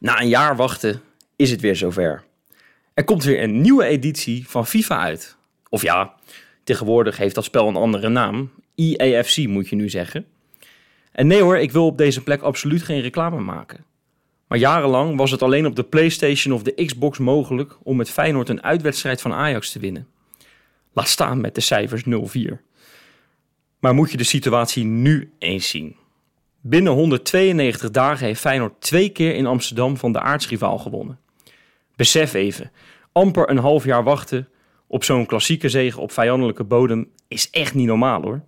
Na een jaar wachten is het weer zover. Er komt weer een nieuwe editie van FIFA uit. Of ja, tegenwoordig heeft dat spel een andere naam. EAFC moet je nu zeggen. En nee hoor, ik wil op deze plek absoluut geen reclame maken. Maar jarenlang was het alleen op de PlayStation of de Xbox mogelijk om met Feyenoord een uitwedstrijd van Ajax te winnen. Laat staan met de cijfers 0-4. Maar moet je de situatie nu eens zien? Binnen 192 dagen heeft Feyenoord twee keer in Amsterdam van de aartsrivaal gewonnen. Besef even, amper een half jaar wachten op zo'n klassieke zege op vijandelijke bodem is echt niet normaal hoor.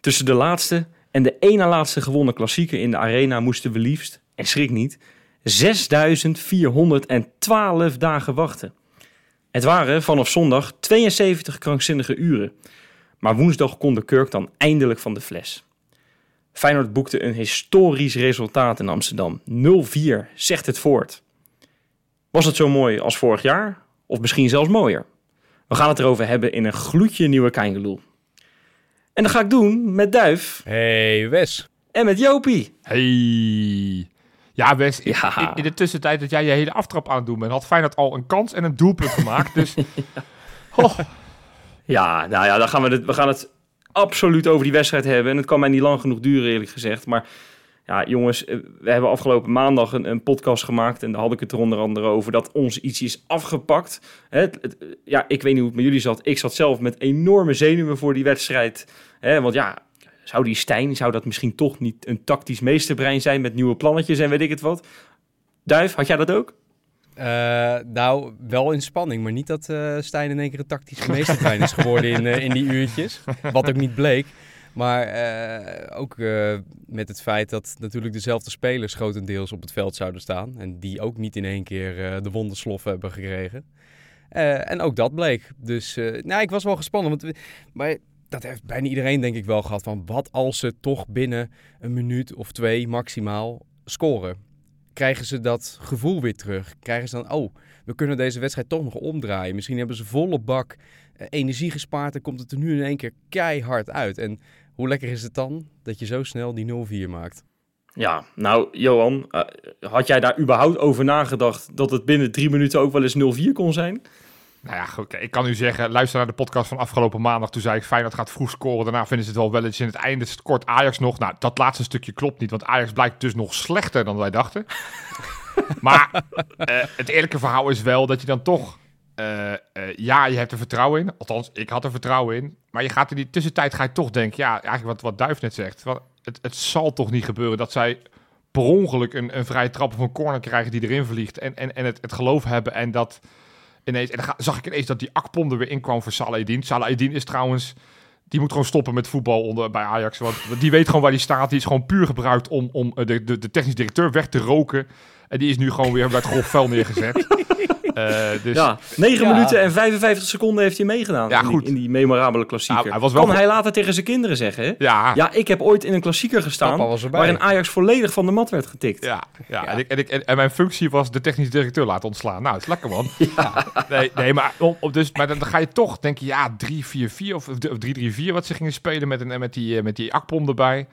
Tussen de laatste en de ene laatste gewonnen klassieker in de arena moesten we liefst, en schrik niet, 6412 dagen wachten. Het waren vanaf zondag 72 krankzinnige uren. Maar woensdag kon de kurk dan eindelijk van de fles. Feyenoord boekte een historisch resultaat in Amsterdam. 0-4 zegt het voort. Was het zo mooi als vorig jaar? Of misschien zelfs mooier? We gaan het erover hebben in een gloedje nieuwe Keingeloel. En dat ga ik doen met Duif Hey Wes. en met Jopie. Hey. Ja, Wes, in- Ja. In, in de tussentijd dat jij je hele aftrap aan het doen bent, had Feyenoord al een kans en een doelpunt gemaakt. Dus oh, Ja, nou ja, dan gaan we, het, we gaan het absoluut over die wedstrijd hebben. En het kan mij niet lang genoeg duren, eerlijk gezegd. Maar ja, jongens, eh, we hebben afgelopen maandag een, een podcast gemaakt. En daar had ik het er onder andere over dat ons iets is afgepakt. Ja, ik weet niet hoe het met jullie zat. Ik zat zelf met enorme zenuwen voor die wedstrijd. Hè, want ja, zou die Stijn, zou dat misschien toch niet een tactisch meesterbrein zijn met nieuwe plannetjes en weet ik het wat? Duif, had jij dat ook? Eh, nou, wel in spanning, maar niet dat eh Stijn in één keer een tactische meestertrein is geworden in, eh, in die uurtjes. Wat ook niet bleek. Maar ook met het feit dat natuurlijk dezelfde spelers grotendeels op het veld zouden staan. En die ook niet in één keer eh, de wonderslof hebben gekregen. En ook dat bleek. Dus nou, ik was wel gespannen. Want, maar dat heeft bijna iedereen denk ik wel gehad. Van wat als ze toch binnen een minuut of twee maximaal scoren? Krijgen ze dat gevoel weer terug? Krijgen ze dan, oh, we kunnen deze wedstrijd toch nog omdraaien. Misschien hebben ze volle bak eh, energie gespaard en komt het er nu in één keer keihard uit. En hoe lekker is het dan dat je zo snel die 0-4 maakt? Ja, nou, Johan, eh, had jij daar überhaupt over nagedacht dat het binnen drie minuten ook wel eens 0-4 kon zijn? Nou ja, goed, ik kan u zeggen, luister naar de podcast van afgelopen maandag. Toen zei ik, Feyenoord gaat vroeg scoren. Daarna vinden ze het wel wel eens in het einde kort Ajax nog. Nou, dat laatste stukje klopt niet, want Ajax blijkt dus nog slechter dan wij dachten. maar eh, het eerlijke verhaal is wel dat je dan toch... eh, eh, ja, je hebt er vertrouwen in. Althans, ik had er vertrouwen in. Maar je gaat in die tussentijd ga je toch denken... Ja, eigenlijk wat, wat Duif net zegt. Wat, het, het zal toch niet gebeuren dat zij per ongeluk een, een vrije trap of een corner krijgen die erin vliegt. En, en, en het, het geloof hebben en dat En dan zag ik ineens dat die Akpom er weer in kwam voor Salah Eddin is trouwens... Die moet gewoon stoppen met voetbal onder, bij Ajax. Want die weet gewoon waar die staat. Die is gewoon puur gebruikt om, om eh, de, de, de technisch directeur weg te roken. En die is nu gewoon weer bij het grof vuil neergezet. Eh, dus Ja, 9 Ja. minuten en 55 seconden heeft hij meegedaan Ja, in, die, goed. in die memorabele klassieker. Nou, hij was wel kan goed. hij later tegen zijn kinderen zeggen, hè? ja, Ja, ik heb ooit in een klassieker gestaan waarin Ajax volledig van de mat werd getikt. Ja, ja. En, ik, en, ik, en, en mijn functie was de technisch directeur laten ontslaan. Nou, het is lekker, man. Nee, nee maar, om, om- dus, maar dan ga je toch denken, ja, 3-4-4 of, of 3-3-4 wat ze gingen spelen met, een, met, die, eh, met die Akpom erbij.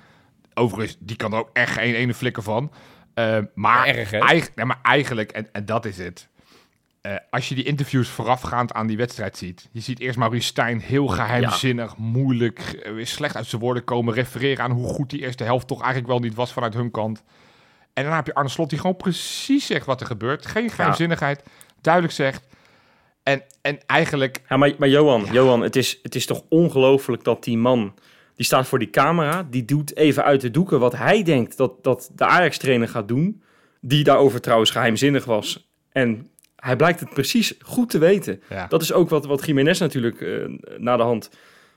Overigens, die kan er ook echt geen ene flikker van. Eh, maar, Erg, hè? nee, maar eigenlijk, en, en dat is het. Eh, als je die interviews voorafgaand aan die wedstrijd ziet. Je ziet eerst Maurice Stijn heel geheimzinnig, moeilijk, weer slecht uit zijn woorden komen. Refereren aan hoe goed die eerste helft toch eigenlijk wel niet was vanuit hun kant. En dan heb je Arne Slot die gewoon precies zegt wat er gebeurt. Geen geheimzinnigheid, duidelijk zegt. En, en eigenlijk, Ja, maar, maar Johan, Johan het, is, het is toch ongelooflijk dat die man... die staat voor die camera, die doet even uit de doeken... wat hij denkt dat, dat de Ajax-trainer gaat doen... die daarover trouwens geheimzinnig was. En hij blijkt het precies goed te weten. ja, Dat is ook wat, wat Jiménez natuurlijk eh, na de hand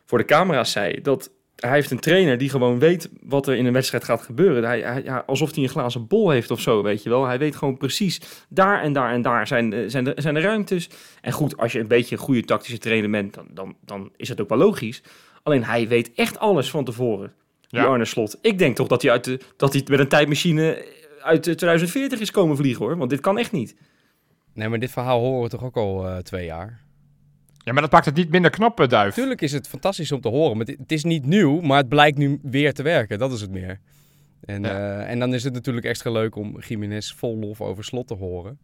voor de camera's zei. Dat hij heeft een trainer die gewoon weet wat er in een wedstrijd gaat gebeuren. Hij, hij- ja, alsof hij een glazen bol heeft of zo, weet je wel. Hij weet gewoon precies, daar en daar en daar zijn, eh, zijn, de, zijn de ruimtes. En goed, als je een beetje een goede tactische trainer bent, dan, dan, dan is het ook wel logisch. Alleen hij weet echt alles van tevoren, die Ja. Arne Slot. Ik denk toch dat hij, uit de, dat hij met een tijdmachine uit de 2040 is komen vliegen, hoor. Want dit kan echt niet. Nee, maar dit verhaal horen we toch ook al eh, twee jaar. ja, maar dat maakt het niet minder knap, eh, Duif. Tuurlijk is het fantastisch om te horen. Maar het, is niet nieuw, maar het blijkt nu weer te werken. Dat is het meer. En, Ja. eh, en dan is het natuurlijk extra leuk om Jiménez vol lof over slot te horen.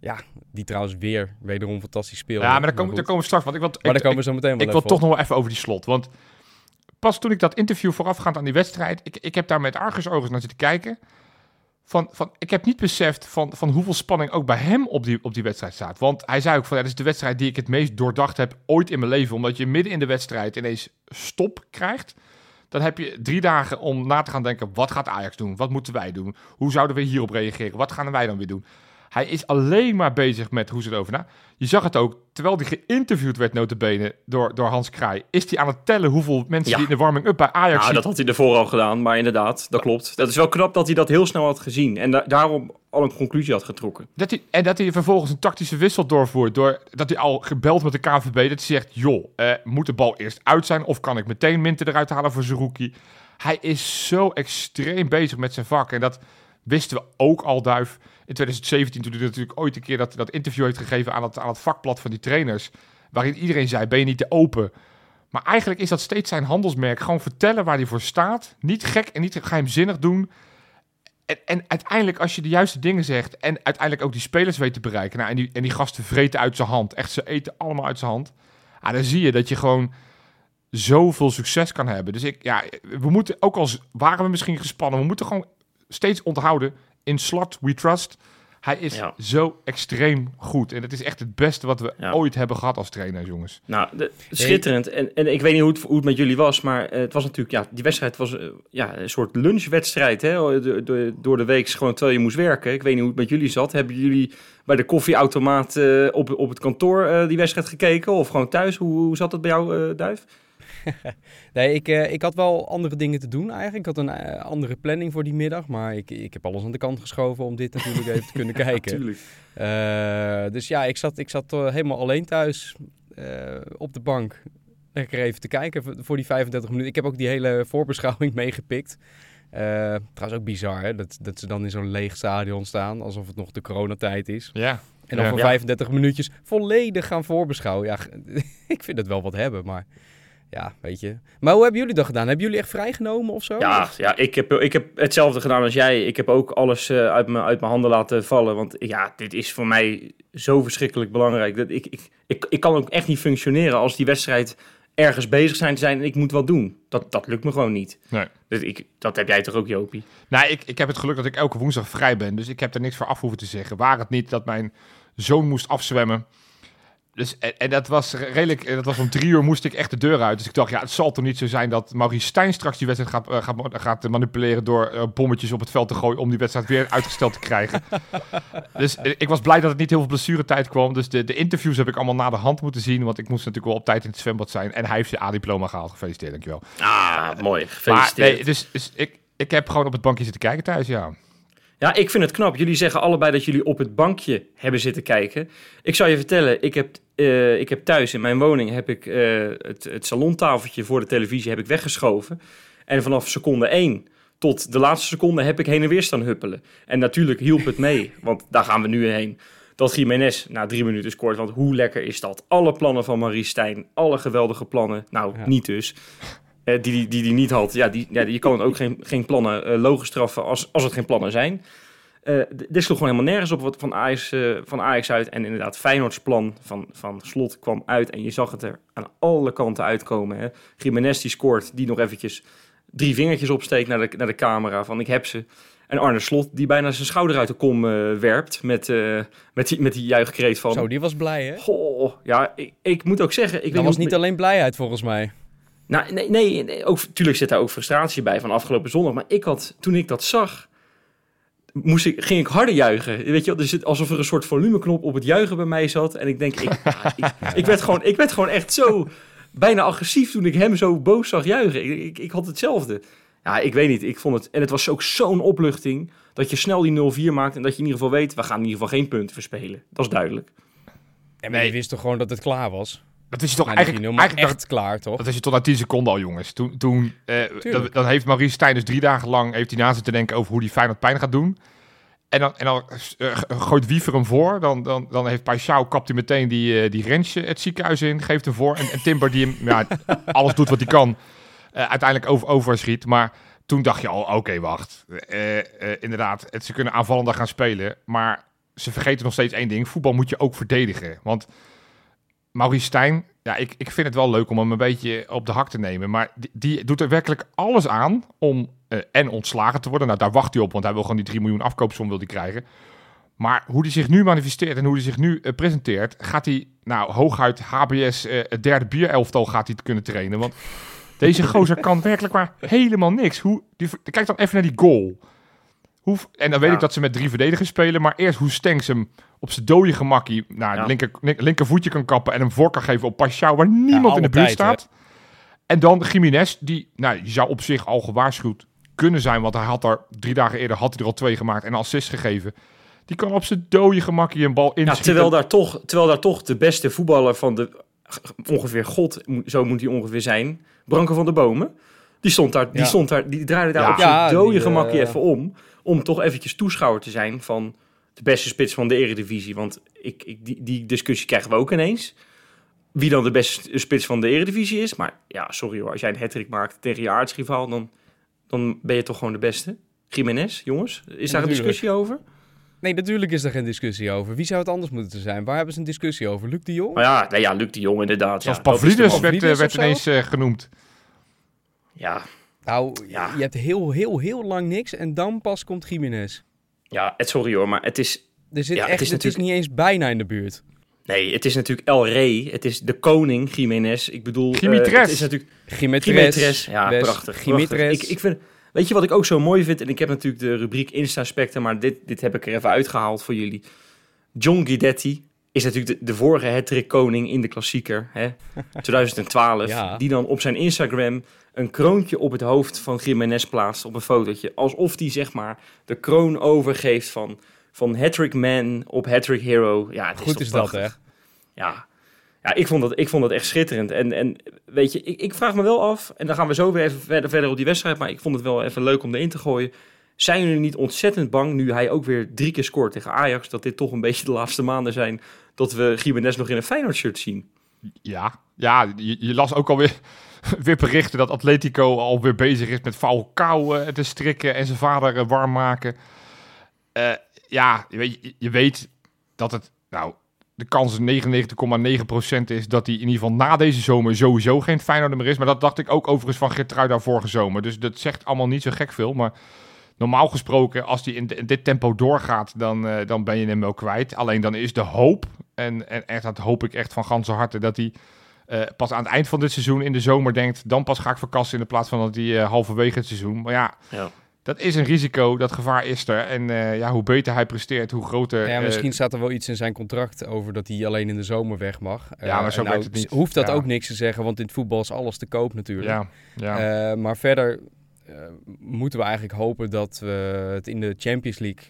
Ja, die trouwens weer wederom fantastisch speelde. Ja, maar daar komen, goed. daar komen we straks. Want ik wil, Maar ik, daar komen we zo meteen wel ik wil toch nog wel even over die slot. Want pas toen ik dat interview voorafgaand aan die wedstrijd... Ik, ik heb daar met argusogen naar zitten kijken. Van, van, ik heb niet beseft van, van hoeveel spanning ook bij hem op die, op die wedstrijd staat. Want hij zei ook van, ja, is de wedstrijd die ik het meest doordacht heb ooit in mijn leven. Omdat je midden in de wedstrijd ineens stop krijgt. Dan heb je drie dagen om na te gaan denken, wat gaat Ajax doen? Wat moeten wij doen? Hoe zouden we hierop reageren? Wat gaan wij dan weer doen? Hij is alleen maar bezig met hoe ze erover na. Je zag het ook, terwijl hij geïnterviewd werd notabene door, door Hans Kraai... is hij aan het tellen hoeveel mensen Ja. die in de warming-up bij Ajax Nou, dat had hij ervoor al gedaan, maar inderdaad, dat klopt. Dat is wel knap dat hij dat heel snel had gezien en da- daarom al een conclusie had getrokken. Dat hij, en dat hij vervolgens een tactische wissel doorvoert. Door, dat hij al gebeld met de KVB. Dat hij zegt: joh, eh, moet de bal eerst uit zijn? Of kan ik meteen Minten eruit halen voor Zerouki? Hij is zo extreem bezig met zijn vak. En dat wisten we ook al, Duif. In 2017, toen hij natuurlijk ooit een keer dat, dat interview heeft gegeven aan het, aan het vakblad van die trainers. Waarin iedereen zei: ben je niet te open? Maar eigenlijk is dat steeds zijn handelsmerk. Gewoon vertellen waar hij voor staat. Niet gek en niet geheimzinnig doen. En, en uiteindelijk, als je de juiste dingen zegt en uiteindelijk ook die spelers weet te bereiken. Nou, en, die, en die gasten vreten uit zijn hand. Echt, ze eten allemaal uit zijn hand. Ah, dan zie je dat je gewoon zoveel succes kan hebben. Dus ik, ja, we moeten, ook al waren we misschien gespannen, we moeten gewoon steeds onthouden. In slot we trust. Hij is Ja. zo extreem goed. En het is echt het beste wat we Ja. ooit hebben gehad als trainer, jongens. Nou, de- schitterend. En, en ik weet niet hoe het, hoe het met jullie was, maar eh, het was natuurlijk, ja, die wedstrijd was eh, ja, een soort lunchwedstrijd. Hè? Door, door, door de week, gewoon terwijl je moest werken. Ik weet niet hoe het met jullie zat. Hebben jullie bij de koffieautomaat eh, op, op het kantoor eh, die wedstrijd gekeken? Of gewoon thuis? Hoe, hoe zat dat bij jou, eh, Duif? Nee, ik, eh, ik had wel andere dingen te doen eigenlijk. Ik had een eh, andere planning voor die middag. Maar ik, ik heb alles aan de kant geschoven om dit natuurlijk even te kunnen kijken. Tuurlijk. Eh, dus ja, ik zat, ik zat helemaal alleen thuis op de bank. Lekker even te kijken voor- die 35 minuten. Ik heb ook die hele voorbeschouwing meegepikt. Eh, trouwens ook bizar hè, dat, dat ze dan in zo'n leeg stadion staan. Alsof het nog de coronatijd is. Ja. En dan Ja. voor Ja. 35 minuutjes volledig gaan voorbeschouwen. Ja, ik vind het wel wat hebben, maar ja, weet je. Maar hoe hebben jullie dat gedaan? Hebben jullie echt vrijgenomen of zo? Ja, ja ik, heb, ik heb hetzelfde gedaan als jij. Ik heb ook alles eh, uit, mijn, uit mijn handen laten vallen. Want ja, dit is voor mij zo verschrikkelijk belangrijk. Dat ik, ik, ik, ik kan ook echt niet functioneren als die wedstrijd ergens bezig zijn te zijn en ik moet wat doen. Dat, dat lukt me gewoon niet. Nee. Dus ik, dat heb jij toch ook, Jopie? Nou, ik, ik heb het geluk dat ik elke woensdag vrij ben. Dus ik heb er niks voor af hoeven te zeggen. Waar het niet dat mijn zoon moest afzwemmen. Dus, en, en dat was redelijk, dat was om drie uur moest ik echt de deur uit. Dus ik dacht, ja, het zal toch niet zo zijn dat Maurice Stijn straks die wedstrijd gaat, eh, gaat, gaat manipuleren door eh, bommetjes op het veld te gooien om die wedstrijd weer uitgesteld te krijgen. dus eh, ik was blij dat het niet heel veel blessuretijd kwam. Dus de, de interviews heb ik allemaal na de hand moeten zien, want ik moest natuurlijk wel op tijd in het zwembad zijn. En hij heeft zijn A-diploma gehaald. Gefeliciteerd, dankjewel. Ah, mooi. Maar Gefeliciteerd. nee, dus, dus ik, ik heb gewoon op het bankje zitten kijken thuis, ja. Ja, ik vind het knap. Jullie zeggen allebei dat jullie op het bankje hebben zitten kijken. Ik zal je vertellen, ik heb, eh, ik heb thuis in mijn woning heb ik, eh, het, het salontafeltje voor de televisie heb ik weggeschoven. En vanaf seconde 1 tot de laatste seconde heb ik heen en weer staan huppelen. En natuurlijk hielp het mee, want daar gaan we nu heen. Dat Jiménez na drie minuten scoort, want hoe lekker is dat? Alle plannen van Marie Stijn, alle geweldige plannen. Nou, Ja. niet dus. Eh, die die, die die niet had. Ja, die, ja, je kan ook geen, geen plannen eh, logisch straffen als, als het geen plannen zijn. D- dit sloeg gewoon helemaal nergens op wat van Ajax, van Ajax uit. En inderdaad, Feyenoords plan van, van Slot kwam uit. En je zag het er aan alle kanten uitkomen. Hè. Jiménez die scoort, die nog eventjes drie vingertjes opsteekt naar de, naar de camera van ik heb ze. En Arne Slot die bijna zijn schouder uit de kom werpt met, met, die, met die juichkreet van... Zo, die was blij hè? Goh, ja, ik, ik moet ook zeggen... Ik dat was niet alleen blijheid volgens mij. Nou, nee, nee, nee ook, tuurlijk zit daar ook frustratie bij van afgelopen zondag. Maar ik had, toen ik dat zag, moest ik, ging ik harder juichen. Weet je, wel, er zit alsof er een soort volumeknop op het juichen bij mij zat. En ik denk, ik, ja, ik, ik, werd gewoon, ik werd gewoon echt zo bijna agressief toen ik hem zo boos zag juichen. Ik, ik, ik had hetzelfde. Ja, ik weet niet. Ik vond het, en het was ook zo'n opluchting dat je snel die 0-4 maakt. En dat je in ieder geval weet, we gaan in ieder geval geen punten verspelen. Dat is duidelijk. Maar Nee. je wist toch gewoon dat het klaar was? Dat is je toch eigenlijk, eigenlijk, echt klaar, toch? Dat is je tot na 10 seconden al, jongens. Toen, toen eh, dan, heeft Maurice Stijn dus drie dagen lang heeft hij na zitten denken over hoe hij Feyenoord pijn gaat doen. En dan, en dan eh, gooit Wiever hem voor. Dan, dan, dan heeft Paixão kapt hij meteen die, eh, die Rensje het ziekenhuis in, geeft hem voor. En, en Timber die hem ja, alles doet wat hij kan, uiteindelijk over, overschiet. Maar toen dacht je al, oké, wacht. Inderdaad, het, ze kunnen aanvallender gaan spelen. Maar ze vergeten nog steeds één ding. Voetbal moet je ook verdedigen. Want Maurice Stijn, ja, ik, ik vind het wel leuk om hem een beetje op de hak te nemen. Maar die, doet er werkelijk alles aan om eh, en ontslagen te worden. Nou, daar wacht hij op, want hij wil gewoon die 3 miljoen afkoopsom wil die krijgen. Maar hoe hij zich nu manifesteert en hoe hij zich nu eh, presenteert, gaat hij nou hooguit HBS eh, het derde bierelftal gaat hij kunnen trainen. Want deze gozer kan werkelijk maar helemaal niks. Hoe, die, kijk dan even naar die goal. Hoe, en dan weet Ja. ik dat ze met drie verdedigers spelen, maar eerst hoe Stenks hem op zijn dode gemakkie naar Ja. het linker, link- linkervoetje kan kappen en hem voor kan geven op Pashao, waar niemand in de buurt tijd, staat. En dan Jiménez, die, nou, die zou op zich al gewaarschuwd kunnen zijn, want hij had er drie dagen eerder had hij er al twee gemaakt en een assist gegeven. Die kan op zijn dode gemakkie een bal Ja, inschieten. terwijl, daar toch, terwijl daar toch de beste voetballer van de... Ongeveer God, zo moet hij ongeveer zijn. Branko van der Bomen. Die stond daar, die, Ja. stond daar, die draaide daar Ja. op zijn Ja, dode die, gemakje eh, even om. Om toch eventjes toeschouwer te zijn van de beste spits van de eredivisie. Want ik, ik, die, die discussie krijgen we ook ineens. Wie dan de beste spits van de eredivisie is. Maar ja, sorry hoor. Als jij een hat maakt tegen je aardsrivaal, dan, dan ben je toch gewoon de beste. Jiménez, jongens. Is daar een discussie over? Nee, natuurlijk is er geen discussie over. Wie zou het anders moeten zijn? Waar hebben ze een discussie over? Luc de Jong? Maar ja, nee, ja Luc de Jong inderdaad. Zoals ja, Pavlidis werd, eh, werd ineens eh, genoemd. Ja, Nou, Ja. je hebt heel, heel, heel lang niks en dan pas komt Jiménez. ja, het, sorry hoor, maar het is... Er zit Ja, het echt, is het is natuurlijk- niet eens bijna in de buurt. Nee, het is natuurlijk El Rey. Het is de koning, Jiménez. Ik bedoel... eh, Dimitres. het is natuurlijk... Dimitres. Ja, prachtig. Prachtig. Ik, ik vind... Weet je wat ik ook zo mooi vind? En ik heb natuurlijk de rubriek Insta-specten, maar dit, dit heb ik er even uitgehaald voor jullie. John Guidetti is natuurlijk de, de vorige hat koning in de klassieker, hè? 2012. Ja. Die dan op zijn Instagram een kroontje op het hoofd van Jiménez plaatst op een fotootje. Alsof hij zeg maar de kroon overgeeft van, van hat man op hat hero. Ja, het is Goed is dat, hè? Ja, ja ik, vond dat, ik vond dat echt schitterend. En, en weet je, ik, ik vraag me wel af, en dan gaan we zo weer even verder, verder op die wedstrijd, maar ik vond het wel even leuk om erin te gooien. Zijn jullie niet ontzettend bang, nu hij ook weer drie keer scoort tegen Ajax, dat dit toch een beetje de laatste maanden zijn, dat we Gimenez nog in een Feyenoord-shirt zien? Ja, ja je, je las ook alweer weer berichten dat Atletico alweer bezig is met Falcao eh, te strikken en zijn vader eh, warm maken. Eh, ja, je weet, je- weet dat het, nou, de kans 99,9% is dat hij in ieder geval na deze zomer sowieso geen Feyenoorder meer is. Maar dat dacht ik ook overigens van Geertruida vorige zomer. Dus dat zegt allemaal niet zo gek veel. Maar normaal gesproken, als hij in, di- in dit tempo doorgaat, dan, dan ben je hem wel kwijt. Alleen dan is de hoop, en, en echt, dat hoop ik echt van ganse harte, dat hij eh, pas aan het eind van dit seizoen in de zomer denkt, dan pas ga ik verkassen in de plaats van dat hij eh, halverwege het seizoen. Maar ja, Ja. dat is een risico, dat gevaar is er. En eh, ja, hoe beter hij presteert, hoe groter... Ja, eh, misschien staat er wel iets in zijn contract over dat hij alleen in de zomer weg mag. Ja, maar zo werkt het niet. Hoeft dat Ja. ook niks te zeggen, want in het voetbal is alles te koop natuurlijk. ja, ja. Eh, maar verder eh, moeten we eigenlijk hopen dat we het in de Champions League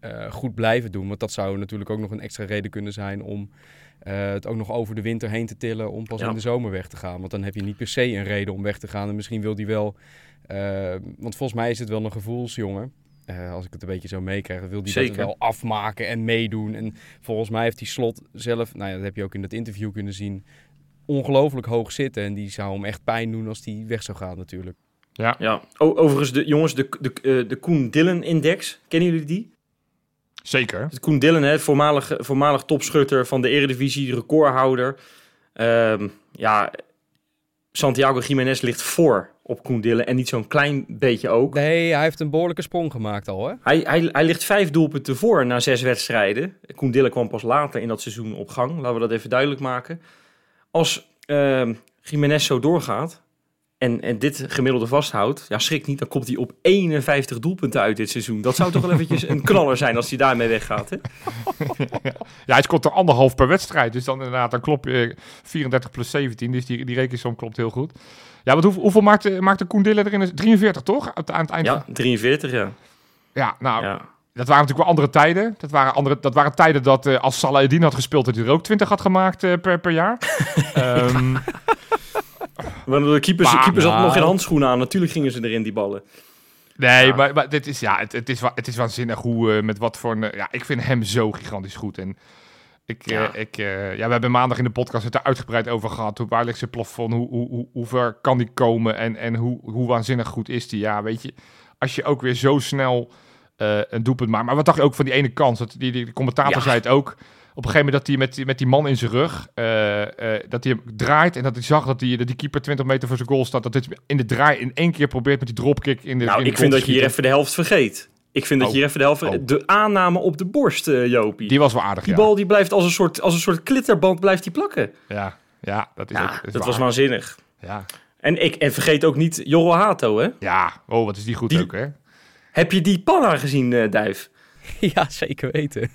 eh, goed blijven doen. Want dat zou natuurlijk ook nog een extra reden kunnen zijn om eh, het ook nog over de winter heen te tillen om pas Ja. in de zomer weg te gaan. Want dan heb je niet per se een reden om weg te gaan. En misschien wil die wel, eh, want volgens mij is het wel een gevoelsjongen. Eh, als ik het een beetje zo meekrijg, wil die dat wel afmaken en meedoen. En volgens mij heeft die slot zelf, nou ja, dat heb je ook in dat interview kunnen zien, ongelooflijk hoog zitten. En die zou hem echt pijn doen als die weg zou gaan natuurlijk. ja. ja. O- overigens, de, jongens, de, de, de Koen Dillen-index, kennen jullie die? Zeker. Het Koen Dillen, hè, voormalig, voormalig topschutter van de Eredivisie, recordhouder. Ehm, ja, Santiago Jiménez ligt voor op Koen Dillen en niet zo'n klein beetje ook. Nee, hij heeft een behoorlijke sprong gemaakt al, hè? Hij, hij, hij ligt vijf doelpunten voor na zes wedstrijden. Koen Dillen kwam pas later in dat seizoen op gang. Laten we dat even duidelijk maken. Als ehm Jiménez zo doorgaat en, en dit gemiddelde vasthoudt, ja, schrik niet, dan komt hij op 51 doelpunten uit dit seizoen. Dat zou toch wel eventjes een knaller zijn als hij daarmee weggaat, hè? Ja, hij scoort er anderhalf per wedstrijd. Dus dan inderdaad, dan klop je 34 plus 17. Dus die, die rekensom klopt heel goed. Ja, want hoeveel, hoeveel maakte, maakte Koen Diller erin? 43, toch? Aan het- eind Ja, 43, ja. Ja, nou, ja. dat waren natuurlijk wel andere tijden. Dat waren, andere, dat waren tijden dat eh, als Salah had gespeeld, dat hij er ook 20 had gemaakt eh, per, per jaar. Ehm, Want de keepers, Maar- keepers hadden nog nou. geen handschoenen aan. Natuurlijk gingen ze erin, die ballen. nee, Ja. maar, maar dit is, ja, het, het, is, het is waanzinnig hoe, eh, met wat voor een... eh, ja, ik vind hem zo gigantisch goed. En Ik, Ja. ja. ik, eh, ja, we hebben maandag in de podcast het er uitgebreid over gehad. Hoe, waar ligt zijn plafond? Hoe, hoe, hoe, hoe ver kan die komen? En, en hoe, hoe waanzinnig goed is die? Ja, weet je, als je ook weer zo snel eh, een doelpunt maakt. Maar wat dacht je ook van die ene kans? Dat, die, die, commentator Ja. zei het ook. Op een gegeven moment dat hij met, die- met die man in zijn rug, eh, eh, dat hij hem draait en dat hij zag dat die, dat die keeper 20 meter voor zijn goal staat. Dat hij in de draai in één keer probeert met die dropkick in de Nou, in de ik vind dat je hier even de helft vergeet. Ik vind dat je Oh. hier even de helft... Oh. De aanname op de borst, eh, Jopie. Die, Die was wel aardig, ja. bal die blijft als een soort, als een soort klitterband blijft die plakken. Ja, ja, dat is Ja, ook is dat waar. was waanzinnig. Ja. En, ik, en vergeet ook niet Jorro Hato, hè? ja, oh, wat is die goed Die- ook, hè? Heb je die panna gezien, Duif? Ja, zeker weten.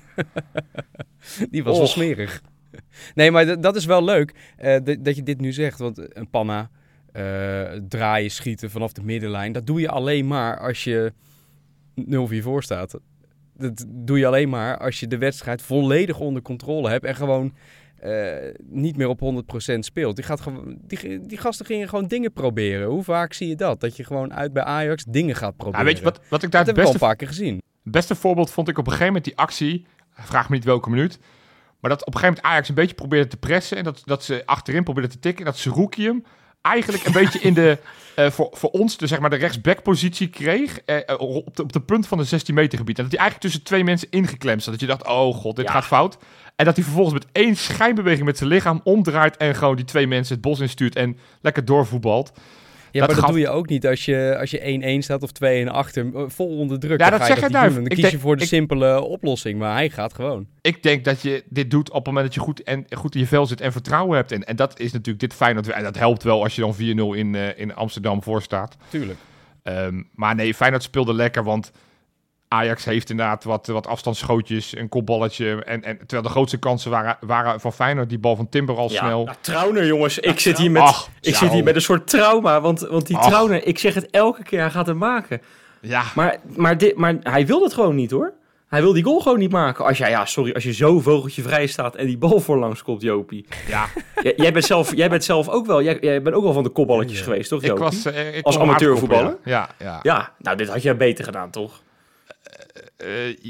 Die was wel smerig. Nee, maar dat is wel leuk eh, dat- je dit nu zegt. Want een panna, eh, draaien, schieten vanaf de middenlijn... dat doe je alleen maar als je 0-4 voor staat. Dat doe je alleen maar als je de wedstrijd volledig onder controle hebt... en gewoon eh, niet meer op 100% speelt. Die, gaat die, die gasten gingen gewoon dingen proberen. Hoe vaak zie je dat? Dat je gewoon uit bij Ajax dingen gaat proberen. Ja, weet je wat, wat ik daar Dat het we al beste, een paar keer gezien. Beste voorbeeld vond ik op een gegeven moment die actie. Vraag me niet welke minuut. Maar dat op een gegeven moment Ajax een beetje probeerde te pressen. En dat, dat ze achterin probeerden te tikken. En dat Seruki hem eigenlijk een beetje in de, eh, voor, voor ons, de, zeg maar de rechtsback-positie kreeg. eh, eh, op, de, op de punt van de 16 meter gebied. En dat hij eigenlijk tussen twee mensen ingeklemd zat. Dat je dacht, oh god, dit Ja. gaat fout. En dat hij vervolgens met één schijnbeweging met zijn lichaam omdraait. En gewoon die twee mensen het bos instuurt. En lekker doorvoetbalt. Ja, Dat maar dat gaf- doe je ook niet als je, als je 1-1 staat of 2-1 achter. eh, Vol onder druk. Ja, dat je zeg jij, Duif. Dan kies je voor de ik- simpele oplossing. Maar hij gaat gewoon. ik denk dat je dit doet op het moment dat je goed, en, goed in je vel zit en vertrouwen hebt. En, en dat is natuurlijk dit Feyenoord. En dat helpt wel als je dan 4-0 in, eh, in Amsterdam voor staat. Tuurlijk. Ehm, maar nee, Feyenoord speelde lekker, want Ajax heeft inderdaad wat, wat afstandsschootjes, een kopballetje. En, en terwijl de grootste kansen waren, waren van Feyenoord. Die bal van Timber al snel. Nou, Trauner, jongens. Ik zit hier met, Ach, ik ja. zit hier met een soort trauma. Want, want die Ach. Trauner, ik zeg het elke keer, hij gaat hem maken. Ja, Maar, maar, dit, maar hij wil het gewoon niet, hoor. Hij wil die goal gewoon niet maken. Als, jij, ja, sorry, als je zo vogeltje vrij staat en die bal voorlangs komt, Jopie. ja. Jij, jij, bent zelf, jij bent zelf ook wel, jij, jij bent ook wel van de kopballetjes Ja. geweest, toch, ik Jopie? was... eh, ik Als amateurvoetballer? Ja, ja. Ja, nou, dit had jij beter gedaan, toch? Eh,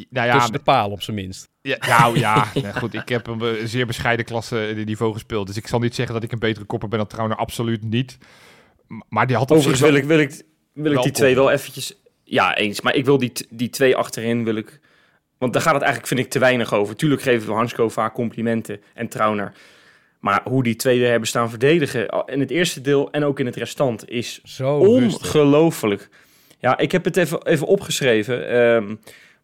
nou ja, Tussen de paal op zijn minst. Ja, nou ja, nee, goed. Ik heb een eh, zeer bescheiden klasse in niveau gespeeld. Dus ik zal niet zeggen dat ik een betere kopper ben dan Trauner. Absoluut niet. Maar die had op Overigens zich wil ik, wil ik, wil ik die twee wel eventjes... Ja, eens. Maar ik wil die, die twee achterin, wil ik... Want daar gaat het eigenlijk, vind ik, te weinig over. Tuurlijk geven we Hansko vaak complimenten en Trauner. Maar hoe die twee hebben staan verdedigen... in het eerste deel en ook in het restant... is Zo rustig. Ja, ik heb het even, even opgeschreven. ehm,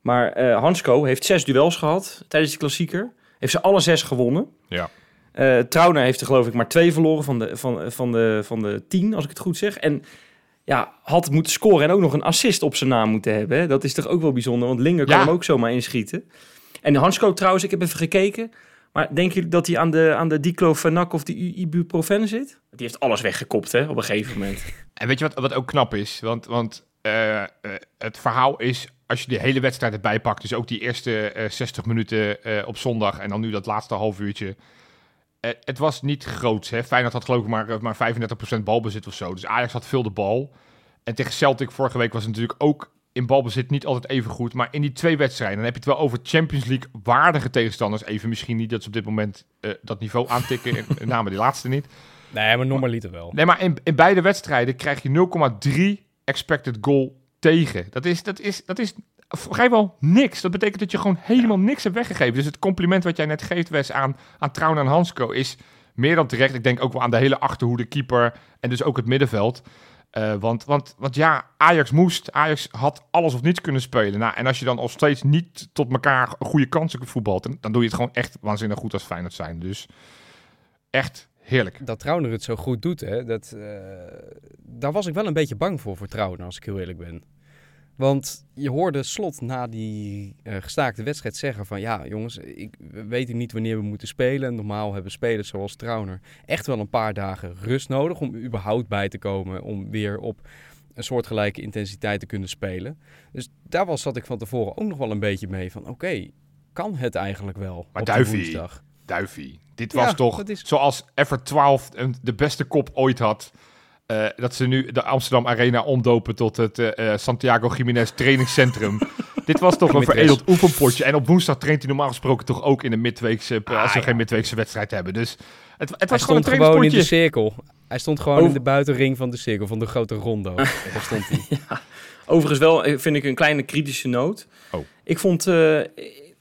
maar eh Hansko heeft zes duels gehad tijdens de klassieker. Heeft ze alle zes gewonnen. Ja. Trauner heeft er geloof ik maar twee verloren van de, van, van, de, van de tien, als ik het goed zeg. En ja, had moeten scoren en ook nog een assist op zijn naam moeten hebben. Hè? Dat is toch ook wel bijzonder, want Linger kan Ja. hem ook zomaar inschieten. En Hansko trouwens, ik heb even gekeken. Maar denken jullie dat hij aan de, aan de diclofenac of de ibuprofen zit? Die heeft alles weggekopt hè, op een gegeven moment. En weet je wat, wat ook knap is? Want, want eh, eh, het verhaal is, als je de hele wedstrijd erbij pakt, dus ook die eerste eh, 60 minuten op zondag en dan nu dat laatste half uurtje. het was niet groots. Hè? Feyenoord had geloof ik maar, maar 35% balbezit of zo. Dus Ajax had veel de bal. En tegen Celtic vorige week was het natuurlijk ook in balbezit niet altijd even goed. Maar in die twee wedstrijden, dan heb je het wel over Champions League waardige tegenstanders. Even misschien niet dat ze op dit moment dat niveau aantikken. in- Met name die laatste niet. Nee, maar normaliter wel. Nee, maar in, in beide wedstrijden krijg je 0,3 expected goal tegen. Dat is, dat, is, dat is vrijwel niks. Dat betekent dat je gewoon helemaal niks hebt weggegeven. Dus het compliment wat jij net geeft, Wes, aan, aan Trouwen en Hansko is meer dan terecht. Ik denk ook wel aan de hele achterhoede, keeper en dus ook het middenveld. Eh, want, want, want ja, Ajax moest. Ajax had alles of niets kunnen spelen. Nou, en als je dan nog steeds niet tot elkaar goede kansen voetbalt, dan, dan doe je het gewoon echt waanzinnig goed als Feyenoord zijn. Dus echt heerlijk. Dat Trauner het zo goed doet, hè, dat, eh, daar was ik wel een beetje bang voor, voor Trauner, als ik heel eerlijk ben. Want je hoorde Slot na die eh, gestaakte wedstrijd zeggen van... ja, jongens, ik we weten niet wanneer we moeten spelen. Normaal hebben spelers zoals Trauner echt wel een paar dagen rust nodig... om überhaupt bij te komen, om weer op een soortgelijke intensiteit te kunnen spelen. Dus daar was, zat ik van tevoren ook nog wel een beetje mee van... oké, kan het eigenlijk wel Maar op Duivie, woensdag? Duivie. Dit Ja, was toch is- zoals Ever 12 een- de beste kop ooit had. Eh, dat ze nu de Amsterdam Arena omdopen tot het eh, eh, Santiago Jiménez trainingscentrum. dit was toch een veredeld oefenpotje. En op woensdag traint hij normaal gesproken toch ook in een midweekse... Ah, als we ja. geen midweekse wedstrijd hebben. Dus het, het Hij was gewoon een stond gewoon in de cirkel. Hij stond gewoon Oh. in de buitenring van de cirkel, van de grote rondo. Daar stond hij. Overigens wel, vind ik een kleine kritische noot. Oh. Ik vond, eh,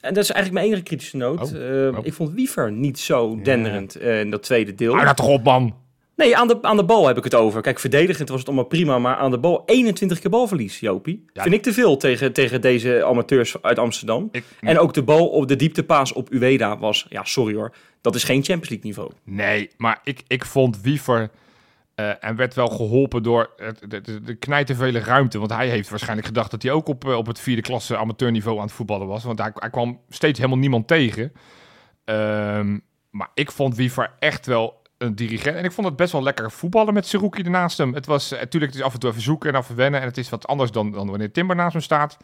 en dat is eigenlijk mijn enige kritische noot. Oh. eh, Oh. Ik vond Wiever niet zo denderend eh, in dat tweede deel. Hou dat toch op, man. Nee, aan de, aan de bal heb ik het over. Kijk, verdedigend was het allemaal prima, maar aan de bal 21 keer balverlies, Jopie. Ja. Vind ik te veel tegen, tegen deze amateurs uit Amsterdam. Ik, En ook de bal op de dieptepaas op Ueda was, ja, sorry hoor, dat is geen Champions League niveau. Nee, maar ik, ik vond Wiever... eh, en werd wel geholpen door de, de, de knijtervele ruimte. Want hij heeft waarschijnlijk gedacht dat hij ook op, eh, op het vierde klasse amateurniveau aan het voetballen was. Want hij, hij kwam steeds helemaal niemand tegen. Ehm, maar ik vond Wiever echt wel een dirigent. En ik vond het best wel lekker voetballen met Seruki ernaast hem. Het was natuurlijk het is af en toe even zoeken en even wennen. En het is wat anders dan, dan wanneer Timber naast hem staat.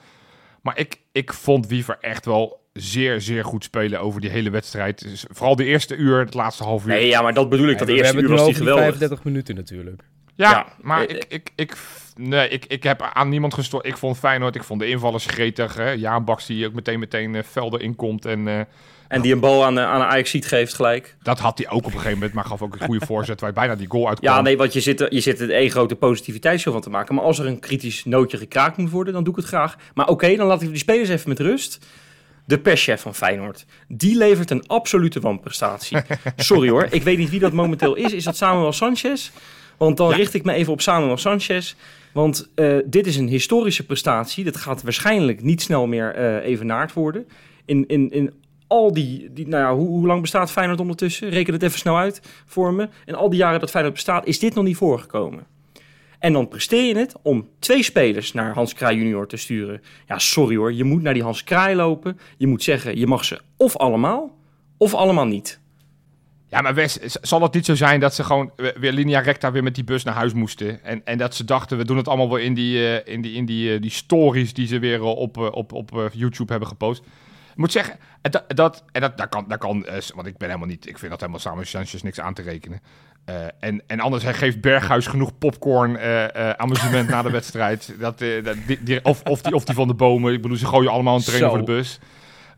Maar ik, ik vond Wiever echt wel zeer, zeer goed spelen over die hele wedstrijd. Dus vooral de eerste uur, het laatste half uur. Nee, ja, maar dat bedoel ik. Dat we eerste uur was die geweldig. 35 minuten natuurlijk. Ja, Ja, maar eh, ik, ik, ik, nee, ik, ik heb aan niemand gestoord. Ik vond Feyenoord, ik vond de invallers gretig. Hè? Jaan Baks die ook meteen meteen eh, velden inkomt. En eh, En die een bal aan, de- aan een ajax geeft gelijk. dat had hij ook op een gegeven moment. Maar gaf ook een goede voorzet waar bijna die goal uitkwam. Ja, nee, want je zit er, je zit er één grote positiviteitsshow van te maken. Maar als er een kritisch nootje gekraakt moet worden, dan doe ik het graag. Maar oké, dan laat ik die spelers even met rust. De perschef van Feyenoord, die levert een absolute wanprestatie. Sorry hoor, ik weet niet wie dat momenteel is. Is dat Samuel Sanchez? Want dan Ja. richt ik me even op Samuel Sanchez. Want eh, dit is een historische prestatie. Dat gaat waarschijnlijk niet snel meer eh evenaard worden. In, in, in al die, die nou ja, hoe, hoe lang bestaat Feyenoord ondertussen? Reken het even snel uit voor me. In al die jaren dat Feyenoord bestaat, is dit nog niet voorgekomen. En dan presteer je het om twee spelers naar Hans Kraai junior te sturen. Ja, sorry hoor, je moet naar die Hans Kraai lopen. Je moet zeggen, je mag ze of allemaal, of allemaal niet. Ja, maar Wes, zal het niet zo zijn dat ze gewoon we- weer linea recta weer met die bus naar huis moesten? En, en dat ze dachten, we doen het allemaal weer in die, eh, in die, in die, eh, die stories die ze weer eh, op, op, op YouTube hebben gepost. Ik moet zeggen, en dat, dat, en dat, dat kan, dat kan want ik ben helemaal niet, ik vind dat helemaal samen Sanchez niks aan te rekenen. Eh, en, en anders, hij geeft Berghuis genoeg popcorn eh, eh, amusement na de wedstrijd. Dat, dat, die, die- of, of, die, of die van de bomen. Ik bedoel, ze gooien allemaal een trainer voor de bus.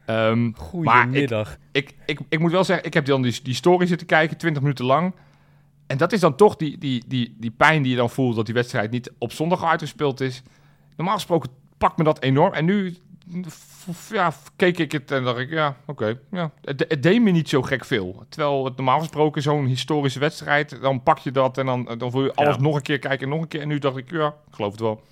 Ehm, Goedemiddag. ik, ik, ik moet wel zeggen, ik heb dan die, die story zitten kijken, 20 minuten lang. En dat is dan toch die, die, die, die pijn die je dan voelt dat die wedstrijd niet op zondag uitgespeeld is. Normaal gesproken pakt me dat enorm. En nu ja, keek ik het en dacht ik, ja, oké. ja. het, het deed me niet zo gek veel. Terwijl het normaal gesproken zo'n historische wedstrijd, dan pak je dat en dan, dan wil je alles Ja. nog een keer kijken en nog een keer. En nu dacht ik, ja, ik geloof het wel.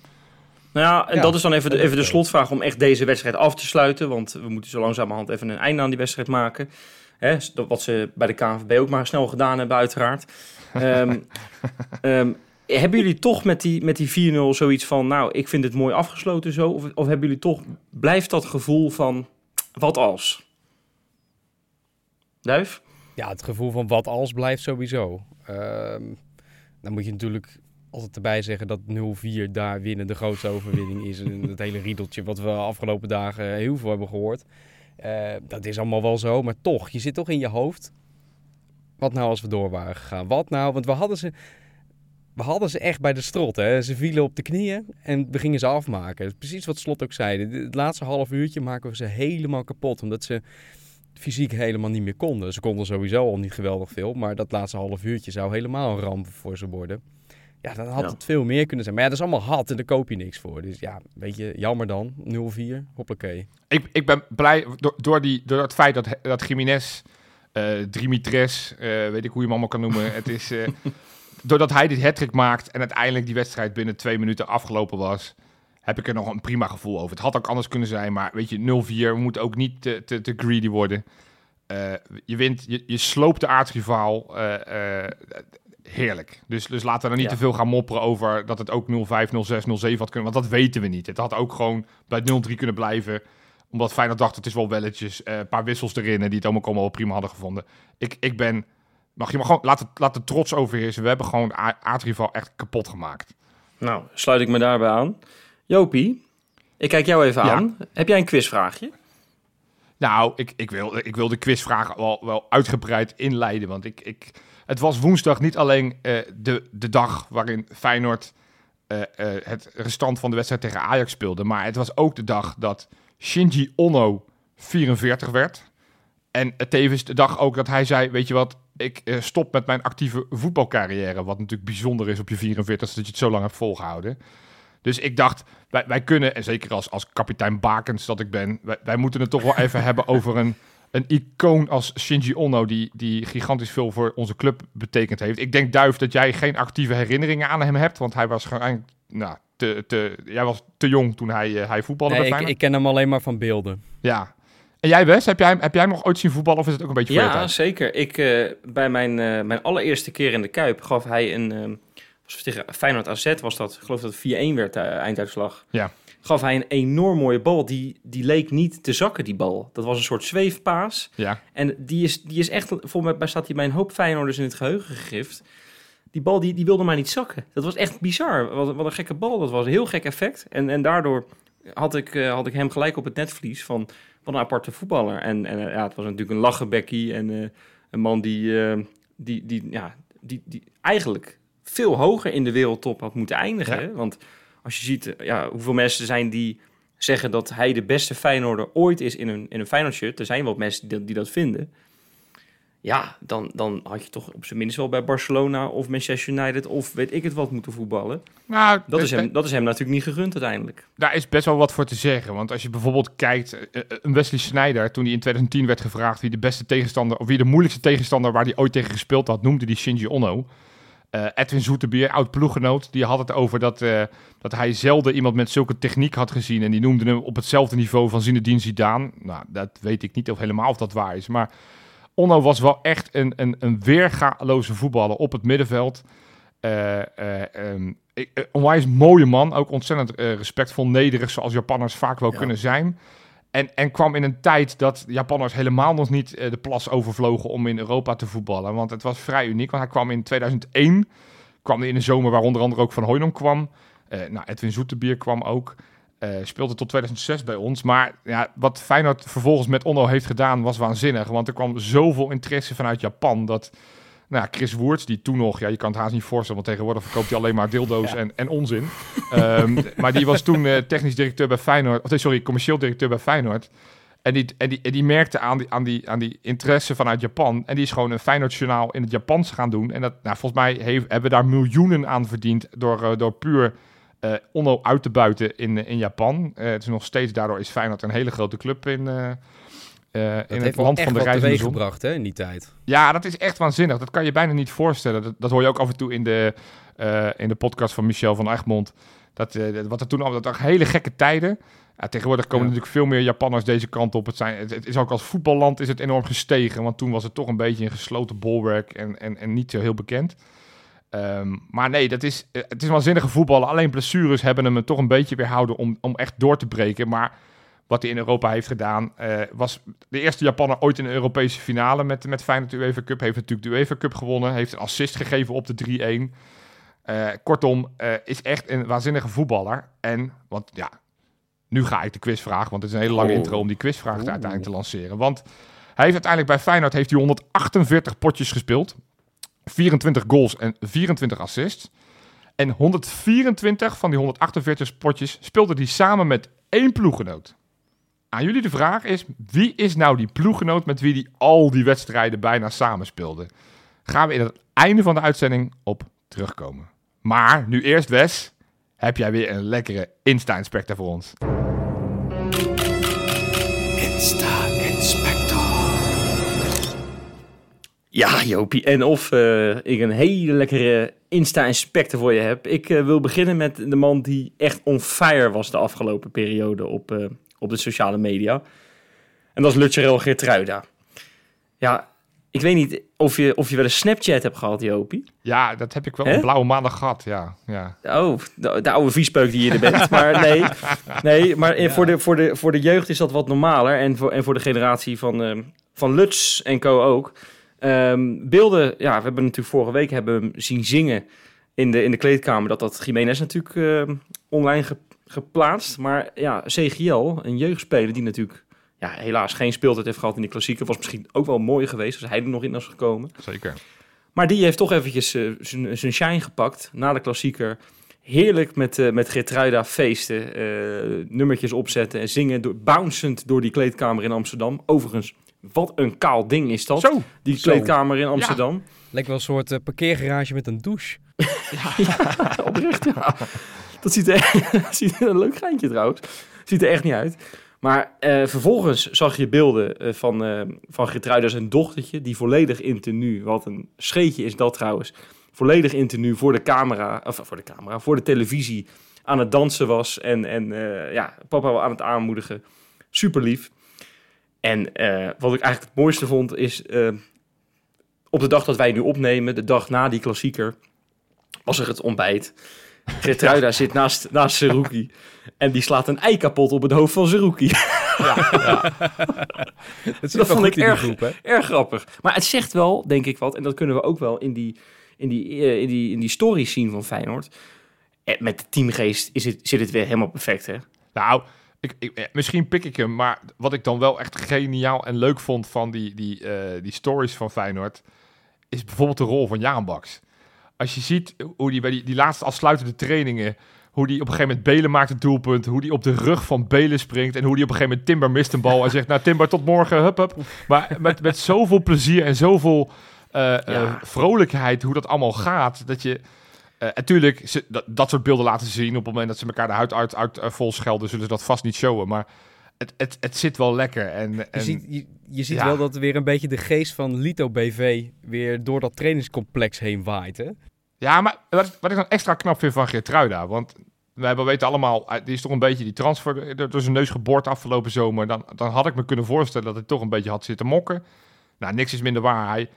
Nou ja, en Ja, dat is dan even de, even de slotvraag om echt deze wedstrijd af te sluiten. Want we moeten zo langzamerhand even een einde aan die wedstrijd maken. Hè, dat- wat ze bij de KNVB ook maar snel gedaan hebben, uiteraard. Ehm, ehm, hebben jullie toch met die, met die 4-0 zoiets van... nou, ik vind het mooi afgesloten zo? Of, of hebben jullie toch... blijft dat gevoel van... wat als? Duif? Ja, het gevoel van wat als blijft sowieso. Ehm, dan moet je natuurlijk altijd erbij zeggen dat 0-4 daar winnen de grootste overwinning is. En het hele riedeltje wat we afgelopen dagen heel veel hebben gehoord. Eh, dat is allemaal wel zo, maar toch, je zit toch in je hoofd. Wat nou als we door waren gegaan? Wat nou? Want we hadden ze, we hadden ze echt bij de strot. Hè? Ze vielen op de knieën en we gingen ze afmaken. Precies wat Slot ook zei. Het laatste half uurtje maken we ze helemaal kapot. Omdat ze fysiek helemaal niet meer konden. Ze konden sowieso al niet geweldig veel. Maar dat laatste half uurtje zou helemaal een ramp voor ze worden. Ja, dan had Ja. het veel meer kunnen zijn. Maar ja, dat is allemaal had en daar koop je niks voor. Dus ja, weet je, jammer dan. 0-4, hoppakee. Ik, ik ben blij door, door, die, door het feit dat, dat Jiménez, Dimitres, eh, weet ik hoe je hem allemaal kan noemen. het is, eh, doordat hij dit hat maakt en uiteindelijk die wedstrijd binnen twee minuten afgelopen was, heb ik er nog een prima gevoel over. Het had ook anders kunnen zijn, maar weet je, 0-4, we moeten ook niet te, te, te greedy worden. Eh, je wint, je, je sloopt de aardsrivaal. eh, eh, heerlijk. Dus, dus laten we er niet Ja. te veel gaan mopperen over dat het ook 0-5, 0-6, 0-7 had kunnen. Want dat weten we niet. Het had ook gewoon bij 0-3 kunnen blijven. Omdat Feyenoord dacht, het is wel welletjes. een paar wissels erin en die het allemaal, allemaal wel prima hadden gevonden. Ik, ik ben... Mag je maar gewoon... Laat, het, laat de trots overheersen. We hebben gewoon A- aardrivaal echt kapot gemaakt. Nou, sluit ik me daarbij aan. Jopie, ik kijk jou even Ja. aan. Heb jij een quizvraagje? Nou, ik, ik, wil, ik wil de quizvragen wel, wel uitgebreid inleiden. Want ik, ik, het was woensdag niet alleen eh, de, de dag waarin Feyenoord eh, eh, het restant van de wedstrijd tegen Ajax speelde. Maar het was ook de dag dat Shinji Ono 44 werd. En tevens de dag ook dat hij zei, weet je wat, ik eh, stop met mijn actieve voetbalcarrière. Wat natuurlijk bijzonder is op je 44, dat je het zo lang hebt volgehouden. Dus ik dacht, wij, wij kunnen, en zeker als, als kapitein Bakens dat ik ben, wij, wij moeten het toch wel even hebben over een, een icoon als Shinji Ono, die, die gigantisch veel voor onze club betekend heeft. Ik denk, Duif, dat jij geen actieve herinneringen aan hem hebt, want hij was gewoon, nou, te, te, jij was te jong toen hij, eh, hij voetbalde Nee, ik, ik ken hem alleen maar van beelden. Ja. En jij, Wes, heb jij, heb jij hem nog ooit zien voetballen of is het ook een beetje voor Ja, zeker. Ik, eh, bij mijn, eh, mijn allereerste keer in de Kuip gaf hij een... eh, was tegen Feyenoord AZ was dat. Ik geloof dat het 4-1 werd, de einduitslag. Ja. Gaf hij een enorm mooie bal. Die, die leek niet te zakken, die bal. Dat was een soort zweefpaas. Ja. En die is, die is echt... Volgens mij staat hij bij een hoop Feyenoorders in het geheugen gegrift. Die bal die, die wilde maar niet zakken. Dat was echt bizar. Wat, wat een gekke bal. Dat was een heel gek effect. En, en daardoor had ik, had ik hem gelijk op het netvlies van... Wat een aparte voetballer. En, en eh, ja, het was natuurlijk een lachenbekkie. En eh, een man die, eh, die, die, ja, die, die eigenlijk veel hoger in de wereldtop had moeten eindigen. Ja. Want als je ziet ja, hoeveel mensen er zijn die zeggen dat hij de beste Feyenoorder ooit is in een, in een Feyenoord shirt. Er zijn wel mensen die dat, die dat vinden. Ja, dan, dan had je toch op zijn minst wel bij Barcelona of Manchester United of weet ik het wat moeten voetballen. Nou, Dat eh, is hem, dat is hem natuurlijk niet gegund uiteindelijk. Daar is best wel wat voor te zeggen. Want als je bijvoorbeeld kijkt, eh, eh, een Wesley Sneijder, toen hij in 2010 werd gevraagd wie de beste tegenstander, of wie de moeilijkste tegenstander waar hij ooit tegen gespeeld had, noemde die Shinji Ono. Eh, Edwin Zoetebier, oud ploeggenoot, die had het over dat, eh, dat hij zelden iemand met zulke techniek had gezien. En die noemde hem op hetzelfde niveau van Zinedine Zidane. Nou, dat weet ik niet of helemaal of dat waar is. Maar Onno was wel echt een, een, een weergaloze voetballer op het middenveld. Ehm, ik, eh, onwijs mooie man, ook ontzettend eh, respectvol, nederig, zoals Japanners vaak wel Ja. kunnen zijn. En, en kwam in een tijd dat Japanners helemaal nog niet eh, de plas overvlogen om in Europa te voetballen. Want het was vrij uniek, want hij kwam in 2001, kwam hij in de zomer waar onder andere ook Van Hooydonk kwam. Eh, nou, Edwin Zoetebier kwam ook. Eh, speelde tot 2006 bij ons. Maar ja, wat Feyenoord vervolgens met Onno heeft gedaan was waanzinnig. Want er kwam zoveel interesse vanuit Japan dat... Nou, Chris Woerts, die toen nog, ja, je kan het haast niet voorstellen, want tegenwoordig verkoopt hij alleen maar dildo's Ja. en, en onzin. Ehm, maar die was toen eh, technisch directeur bij Feyenoord, of nee, sorry, commercieel directeur bij Feyenoord. En die, en die, en die merkte aan die, aan, die, aan die interesse vanuit Japan. En die is gewoon een Feyenoord-journaal in het Japans gaan doen. En dat, nou, volgens mij heeft, hebben we daar miljoenen aan verdiend door, eh, door puur eh Onno uit te buiten in, eh, in Japan. Eh, het is nog steeds, daardoor is Feyenoord een hele grote club in, eh, Dat in het land van de reizende zon. gebracht hè, in die tijd. Ja, dat is echt waanzinnig. Dat kan je bijna niet voorstellen. Dat, dat hoor je ook af en toe in de, in de podcast van Michel van Egmond. Dat, wat er toen allemaal, dat waren hele gekke tijden. Ja, tegenwoordig komen Ja. natuurlijk veel meer Japanners deze kant op. Het, zijn, het, het is ook als voetballand is het enorm gestegen. Want toen was het toch een beetje een gesloten bolwerk en, en, en niet zo heel bekend. Ehm, maar nee, dat is, eh, het is waanzinnige voetballen. Alleen blessures hebben hem toch een beetje weerhouden om, om echt door te breken. Maar wat hij in Europa heeft gedaan, eh, was de eerste Japanner ooit in een Europese finale met, met Feyenoord UEFA Cup. Heeft natuurlijk de UEFA Cup gewonnen. Heeft een assist gegeven op de 3-1. Eh, kortom, is echt een waanzinnige voetballer. En, want ja, nu ga ik de quizvraag, want het is een hele lange Oh. intro om die quizvraag uiteindelijk te lanceren. Want hij heeft uiteindelijk bij Feyenoord heeft hij 148 potjes gespeeld. 24 goals en 24 assists. En 124 van die 148 potjes speelde hij samen met één ploeggenoot. Aan jullie de vraag is, wie is nou die ploeggenoot met wie hij al die wedstrijden bijna samen speelde? Gaan we in het einde van de uitzending op terugkomen. Maar nu eerst Wes, heb jij weer een lekkere Insta-inspector voor ons. Ja, Jopie. En of eh, ik een hele lekkere Insta-inspector voor je heb. Ik eh, wil beginnen met de man die echt on fire was de afgelopen periode op, eh, op de sociale media. En dat is Lutjerel Geertruida. Ja, ik weet niet of je, of je wel een Snapchat hebt gehad, Jopie. Ja, dat heb ik wel een blauwe maandag gehad, ja. ja. Oh, de, de oude viespeuk die je er bent. Maar nee, nee maar voor, de, voor, de, voor de jeugd is dat wat normaler. En voor, en voor de generatie van, van Luts en co ook. Ehm, beelden, ja, we hebben natuurlijk vorige week hebben hem zien zingen in de, in de kleedkamer. Dat dat Jiménez natuurlijk ehm, online ge- geplaatst. Maar ja, CGL, een jeugdspeler die natuurlijk ja, helaas geen speeltijd heeft gehad in die klassieker. Was misschien ook wel mooi geweest als hij er nog in was gekomen. Zeker. Maar die heeft toch eventjes eh, zijn shine gepakt na de klassieker. heerlijk met, uh, met Gertruida feesten, uh, nummertjes opzetten en zingen, door, bouncend door die kleedkamer in Amsterdam. Overigens, wat een kaal ding is dat, Zo. die kleedkamer in Amsterdam. Ja. Lijkt wel een soort uh, parkeergarage met een douche. ja, ja, oprecht, ja. Dat ziet er, ziet er een leuk geintje trouwens. Ziet er echt niet uit. Maar uh, vervolgens zag je beelden uh, van, uh, van Gertruida zijn dochtertje, die volledig in tenue, wat een scheetje is dat trouwens, volledig in tenue voor de camera, of voor de camera, voor de televisie aan het dansen was en, en ja, papa aan het aanmoedigen. Super lief. En wat ik eigenlijk het mooiste vond is, op de dag dat wij nu opnemen, de dag na die klassieker, was er het ontbijt. Gertruida zit naast, naast Seruki. En die slaat een ei kapot op het hoofd van Seruki. Ja, ja. dat, dat vond ik erg, groep, erg grappig. Maar het zegt wel, denk ik wat, en dat kunnen we ook wel in die, in die, in die, in die story zien van Feyenoord. Met de teamgeest is het, zit het weer helemaal perfect, hè? Nou, ik, ik, misschien pik ik hem, maar wat ik dan wel echt geniaal en leuk vond van die, die, uh, die stories van Feyenoord, is bijvoorbeeld de rol van Jaan Baks als je ziet hoe die bij die, die laatste afsluitende trainingen, hoe die op een gegeven moment Belen maakt het doelpunt, hoe die op de rug van Belen springt en hoe die op een gegeven moment Timber mist een bal en zegt, nou Timber tot morgen, hup hup. Maar met, met zoveel plezier en zoveel uh, ja. uh, vrolijkheid hoe dat allemaal gaat, dat je... Uh, natuurlijk, ze, dat, dat soort beelden laten zien op het moment dat ze elkaar de huid uit, uit vol schelden, zullen ze dat vast niet showen. Maar het, het, het zit wel lekker. En, en je ziet, je, je ziet ja. wel dat weer een beetje de geest van Lito BV weer door dat trainingscomplex heen waait. Hè? Ja, maar wat, wat ik dan extra knap vind van Geertruida, want we hebben weten allemaal, die is toch een beetje die transfer door zijn neus geboord afgelopen zomer. Dan, dan had ik me kunnen voorstellen dat hij toch een beetje had zitten mokken. Nou, niks is minder waar. Hij,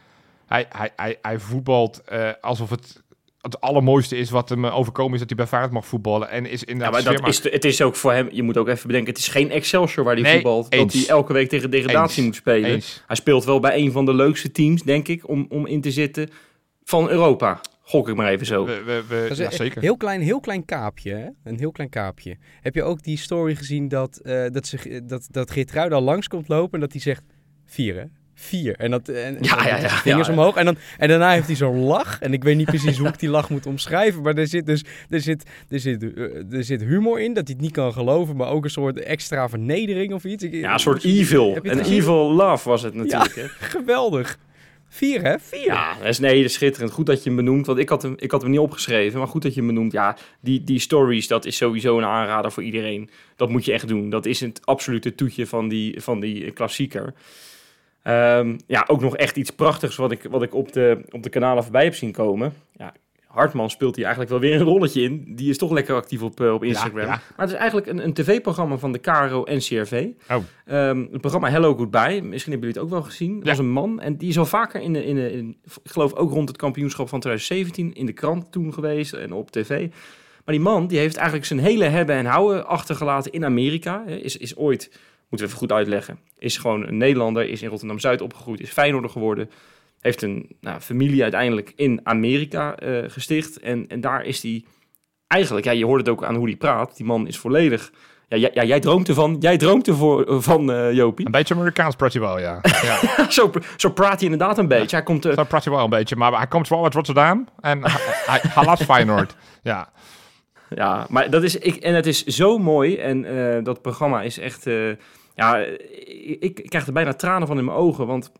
hij, hij, hij, hij voetbalt uh, alsof het het allermooiste is wat hem overkomen is dat hij bij Feyenoord mag voetballen. En is inderdaad ja, maar dat is, het is ook voor hem, je moet ook even bedenken, het is geen Excelsior waar hij nee, voetbalt. Eens. Dat hij elke week tegen degradatie eens. moet spelen. Eens. Hij speelt wel bij een van de leukste teams, denk ik, om, om in te zitten van Europa. Gok ik maar even zo. We, we, we, ja, zeker. Heel klein, heel klein kaapje, hè? Een heel klein kaapje. Heb je ook die story gezien dat, uh, dat, ze, dat, dat Geertruida langs komt lopen en dat hij zegt vier, hè? Vier. En dat en, ja, ja, ja, vingers ja, omhoog. En, dan, en daarna heeft hij zo'n lach. En ik weet niet precies hoe ik die lach moet omschrijven. Maar er zit dus er zit, er zit, uh, er zit humor in. Dat hij het niet kan geloven. Maar ook een soort extra vernedering of iets. Ja, een soort evil. Een evil love was het natuurlijk. hè? geweldig. Vier, hè? Vier. Ja, dat is, nee, dat is schitterend. Goed dat je hem benoemt, want ik had hem, ik had hem niet opgeschreven. Maar goed dat je hem benoemt. Ja, die, die stories, dat is sowieso een aanrader voor iedereen. Dat moet je echt doen. Dat is het absolute toetje van die, van die klassieker. Um, ja, ook nog echt iets prachtigs wat ik, wat ik op, de, op de kanalen voorbij heb zien komen. Ja, Hartman speelt hier eigenlijk wel weer een rolletje in. Die is toch lekker actief op, uh, op Instagram. Ja, ja. Maar het is eigenlijk een, een tv-programma van de KRO NCRV. Oh. Um, het programma Hello Goodbye. Misschien hebben jullie het ook wel gezien. Dat was een man. En die is al vaker in, de, in, de, in, ik geloof ook rond het kampioenschap van 2017 in de krant toen geweest en op tv. Maar die man die heeft eigenlijk zijn hele hebben en houden achtergelaten in Amerika. Is, is ooit, moeten we even goed uitleggen, is gewoon een Nederlander, is in Rotterdam-Zuid opgegroeid, is Feyenoorder geworden heeft een nou, familie uiteindelijk in Amerika uh, gesticht. En, en daar is hij eigenlijk, ja, je hoort het ook aan hoe hij praat. Die man is volledig. Ja, ja, ja jij droomt ervan. Jij droomt ervoor van uh, Jopie. Een beetje Amerikaans praat hij wel, ja. ja. zo, zo praat hij inderdaad een beetje. Hij komt, uh... Zo praat hij wel een beetje, maar hij komt wel uit Rotterdam en hij, hij laat Feyenoord. Ja. Ja, maar dat is, ik, en het is zo mooi. En uh, dat programma is echt. Ja, ik, ik, krijg er bijna tranen van in mijn ogen. Want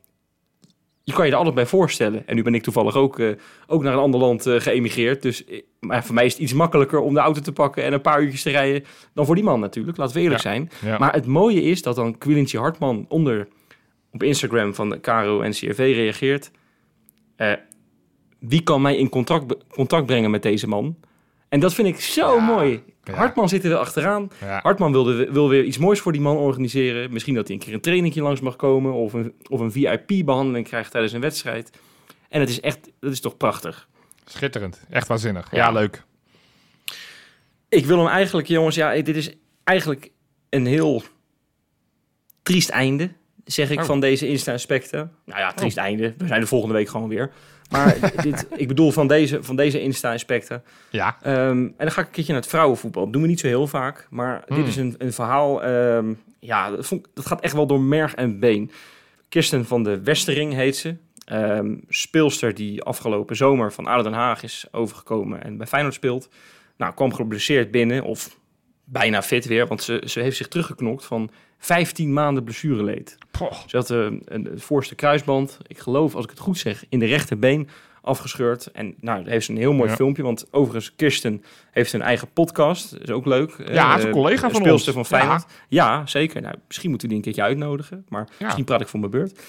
je kan je er altijd bij voorstellen. En nu ben ik toevallig ook, uh, ook naar een ander land uh, geëmigreerd. Dus maar voor mij is het iets makkelijker om de auto te pakken en een paar uurtjes te rijden dan voor die man natuurlijk. Laten we eerlijk ja, zijn. Ja. Maar het mooie is dat dan Quillintje Hartman onder op Instagram van de Caro en CRV reageert. Uh, wie kan mij in contact, contact brengen met deze man? En dat vind ik zo ja, mooi. Ja. Hartman zit er wel achteraan. Ja. Hartman wilde, wil weer iets moois voor die man organiseren. Misschien dat hij een keer een trainingje langs mag komen. Of een, of een VIP-behandeling krijgt tijdens een wedstrijd. En het is echt, dat is toch prachtig. Schitterend. Echt waanzinnig. Ja, leuk. Ik wil hem eigenlijk, jongens, ja, dit is eigenlijk een heel triest einde, zeg ik, oh. van deze Insta-aspecten. Nou ja, triest oh. einde. We zijn de volgende week gewoon weer. Maar dit, ik bedoel van deze, van deze Insta-aspecten. Ja. Um, en dan ga ik een keertje naar het vrouwenvoetbal. Dat doen we niet zo heel vaak. Maar dit is een, een verhaal... Um, ja, dat, vond, dat, gaat echt wel door merg en been. Kirsten van de Westering heet ze. Um, speelster die afgelopen zomer van ADO Den Haag is overgekomen en bij Feyenoord speelt. Nou, kwam geblesseerd binnen of bijna fit weer, want ze, ze heeft zich teruggeknokt van 15 maanden blessureleed. Poh. Ze had eh, een, voorste kruisband, ik geloof als ik het goed zeg, in de rechterbeen afgescheurd. En nou, daar heeft ze een heel mooi Ja. filmpje, want overigens Kirsten heeft een eigen podcast, is ook leuk. Ja, Eh, is een collega van speelster ons. van Feyenoord. Ja, zeker. Nou, misschien moeten we die een keertje uitnodigen, maar Ja. misschien praat ik voor mijn beurt.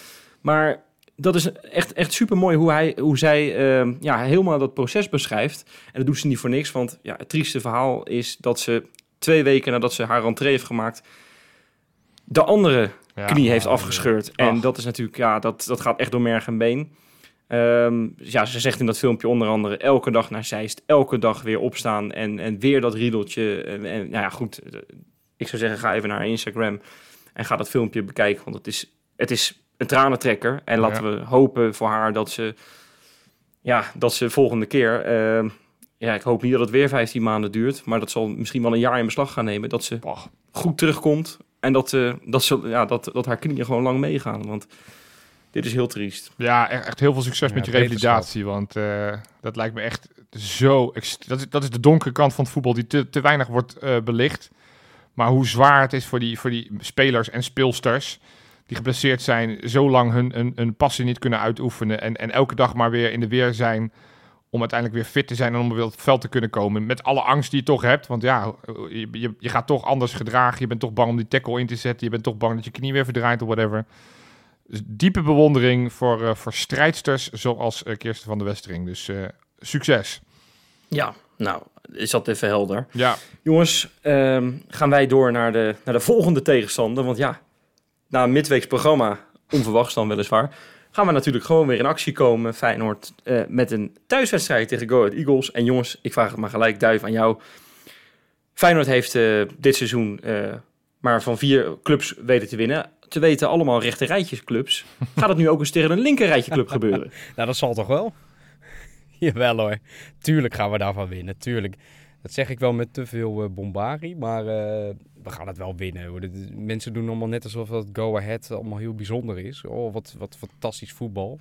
Maar dat is echt, echt super mooi hoe, hij, hoe zij eh, ja, helemaal dat proces beschrijft. En dat doet ze niet voor niks, want ja, het trieste verhaal is dat ze twee weken nadat ze haar rentree heeft gemaakt, de andere Ja. knie heeft afgescheurd. ja. En dat is natuurlijk, ja, dat, dat gaat echt door merg en been. Ehm, dus ja, ze zegt in dat filmpje onder andere elke dag naar Zeist, elke dag weer opstaan en, en weer dat riedeltje. En, en nou ja, goed, eh, ik zou zeggen, ga even naar haar Instagram en ga dat filmpje bekijken, want het is, het is een tranentrekker. En laten we hopen voor haar dat ze, ja, dat ze volgende keer, ehm, ja, ik hoop niet dat het weer 15 maanden duurt, maar dat zal misschien wel een jaar in beslag gaan nemen, dat ze goed terugkomt. En dat, eh, dat, ze, ja, dat, dat haar knieën gewoon lang meegaan. Want dit is heel triest. Ja, echt, echt heel veel succes Ja, met je revalidatie. Want eh, dat lijkt me echt zo... Dat is, dat is de donkere kant van het voetbal die te, te weinig wordt eh, belicht. Maar hoe zwaar het is voor die, voor die spelers en speelsters... die geblesseerd zijn, zo lang hun, hun, hun passie niet kunnen uitoefenen... En, en elke dag maar weer in de weer zijn... om uiteindelijk weer fit te zijn en om weer op het veld te kunnen komen. Met alle angst die je toch hebt. Want ja, je, je, je gaat toch anders gedragen. Je bent toch bang om die tackle in te zetten. Je bent toch bang dat je knie weer verdraait of whatever. Dus diepe bewondering voor, eh, voor strijdsters zoals eh, Kirsten van der Westering. Dus eh, succes. Ja, nou, is dat even helder. Ja, Jongens, ehm, gaan wij door naar de, naar de volgende tegenstander. Want ja, na een midweeks programma, onverwachts dan weliswaar... gaan we natuurlijk gewoon weer in actie komen. Feyenoord eh, met een thuiswedstrijd tegen Go Ahead Eagles. En jongens, ik vraag het maar gelijk, Duif, aan jou. Feyenoord heeft eh, dit seizoen eh, maar van vier clubs weten te winnen. Te weten allemaal rechte rijtjesclubs. Gaat het nu ook eens tegen een linker rijtje gebeuren? Nou, dat zal toch wel? Jawel hoor. Tuurlijk gaan we daarvan winnen. Tuurlijk. Dat zeg ik wel met te veel bombarie. Maar eh, we gaan het wel winnen. De- mensen doen allemaal net alsof dat Go Ahead allemaal heel bijzonder is. Oh, wat, wat fantastisch voetbal.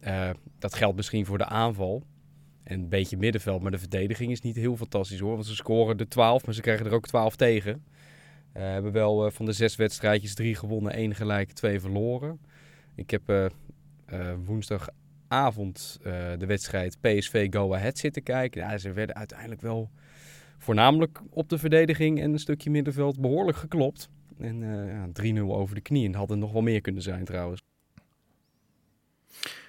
Eh, dat geldt misschien voor de aanval. En een beetje middenveld. Maar de verdediging is niet heel fantastisch hoor. Want ze scoren er 12, maar ze krijgen er ook 12 tegen. Eh, hebben wel van de zes wedstrijdjes drie gewonnen, één gelijk, twee verloren. Ik heb woensdagavond de wedstrijd PSV Go Ahead zitten kijken. Ja, ze werden uiteindelijk wel voornamelijk op de verdediging en een stukje middenveld behoorlijk geklopt. En eh, ja, 3-0 over de knie. En had nog wel meer kunnen zijn trouwens.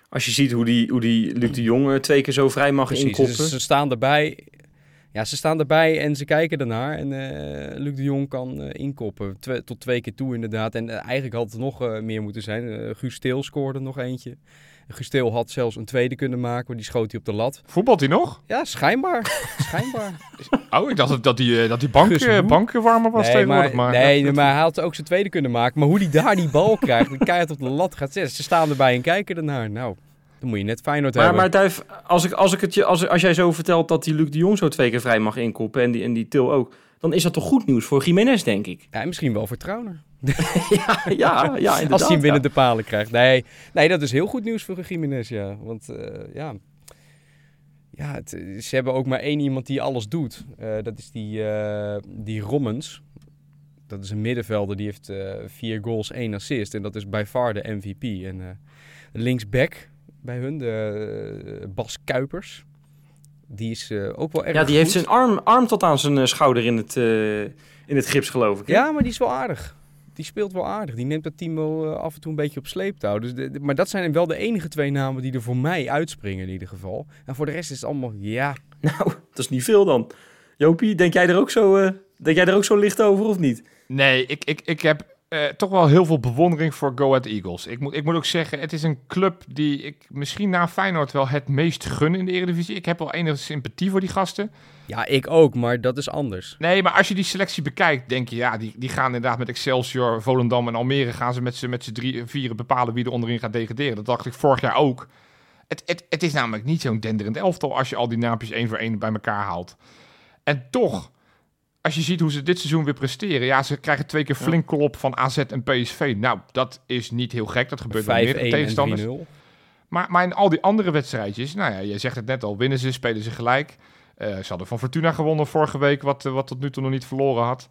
Als je ziet hoe die, hoe die Luc de Jong eh, twee keer zo vrij mag Precies, inkoppen. dus ze staan erbij. Ja, ze staan erbij en ze kijken ernaar. En eh, Luc de Jong kan inkoppen. Twe- tot twee keer toe inderdaad. En eigenlijk had het nog meer moeten zijn. Guus Steel scoorde nog eentje. Guus Steel had zelfs een tweede kunnen maken, maar die schoot hij op de lat. voetbalt hij nog? Ja, schijnbaar. schijnbaar. Oh, ik dacht dat- dat die, eh, dat die bank, eh, bankenwarmer was nee, tegenwoordig. maar, Maar, nee, maar hij had ook zijn tweede kunnen maken. Maar hoe hij daar die bal krijgt, en keihard op de lat gaat zetten. Ze staan erbij en kijken ernaar. Nou, dan moet je net Feyenoord Maar, hebben. maar Duif, als, ik, als, ik het je, als, als jij zo vertelt dat die Luc de Jong zo twee keer vrij mag inkoppen en die, en die Til ook, dan is dat toch goed nieuws voor Jiménez, denk ik. Ja, en misschien wel voor Trauner. ja, ja, ja, inderdaad. Als hij hem binnen ja. de palen krijgt. Nee, nee, dat is heel goed nieuws voor Jiménez, ja. Want eh, ja, ja het, ze hebben ook maar één iemand die alles doet. Eh, dat is die, eh, die Rommens. Dat is een middenvelder, die heeft vier goals, één assist. En dat is bij far de MVP. En linksback bij hun, de Bas Kuipers. Die is eh, ook wel erg Ja, die heeft zijn arm, arm tot aan zijn eh, schouder in het, eh, in het gips, geloof ik. hè? Ja, maar die is wel aardig. Die speelt wel aardig. Die neemt dat team wel af en toe een beetje op sleeptouw. Dus de- de- maar dat zijn wel de enige twee namen die er voor mij uitspringen in ieder geval. En voor de rest is het allemaal, ja... Nou, dat is niet veel dan. Jopie, denk jij er ook zo, eh, denk jij er ook zo licht over of niet? Nee, ik, ik, ik heb eh, toch wel heel veel bewondering voor Go Ahead Eagles. Ik moet, ik moet ook zeggen, het is een club die ik misschien na Feyenoord wel het meest gun in de Eredivisie. Ik heb wel enige sympathie voor die gasten. Ja, ik ook, maar dat is anders. Nee, maar als je die selectie bekijkt, denk je, ja, die, die gaan inderdaad met Excelsior, Volendam en Almere gaan ze met z'n met drie, vieren bepalen wie er onderin gaat degraderen. Dat dacht ik vorig jaar ook. Het, het, het is namelijk niet zo'n denderend elftal als je al die naampjes één voor één bij elkaar haalt. En toch, als je ziet hoe ze dit seizoen weer presteren, ja, ze krijgen twee keer flink klop van AZ en PSV. Nou, dat is niet heel gek. Dat gebeurt 5-1 bij meerdere en 3-0. tegenstanders. Maar, maar in al die andere wedstrijdjes, nou ja, je zegt het net al, winnen ze, spelen ze gelijk. Eh, ze hadden van Fortuna gewonnen vorige week, wat, eh, wat tot nu toe nog niet verloren had.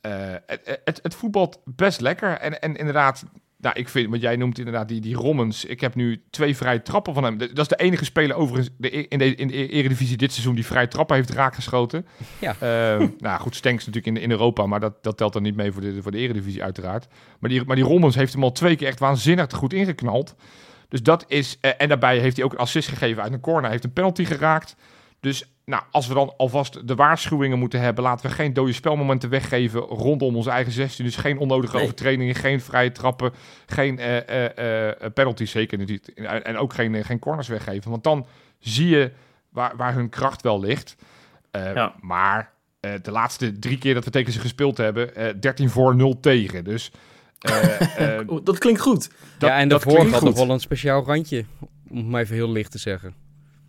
Eh, het, het, het voetbalt best lekker. En, en inderdaad, nou, ik vind, want jij noemt inderdaad die, die Rommens. Ik heb nu twee vrije trappen van hem. Dat is de enige speler overigens de, in, de, in de Eredivisie dit seizoen die vrije trappen heeft raakgeschoten. Ja. Ehm, nou goed, Stenks natuurlijk in, in Europa, maar dat, dat telt dan niet mee voor de, voor de Eredivisie uiteraard. Maar die, maar die Rommens heeft hem al twee keer echt waanzinnig goed ingeknald. Dus dat is, eh, en daarbij heeft hij ook een assist gegeven uit een corner, heeft een penalty geraakt. Dus nou, als we dan alvast de waarschuwingen moeten hebben, laten we geen dode spelmomenten weggeven rondom onze eigen 16. Dus geen onnodige Nee. overtredingen, geen vrije trappen, geen eh eh, eh, penalties zeker niet. En ook geen, geen corners weggeven. Want dan zie je waar, waar hun kracht wel ligt. Eh, Ja. Maar eh, de laatste drie keer dat we tegen ze gespeeld hebben, eh 13 voor 0 tegen. Dus Dat klinkt goed. dat, ja, en dat daarvoor had nog wel een speciaal randje. Om het maar even heel licht te zeggen.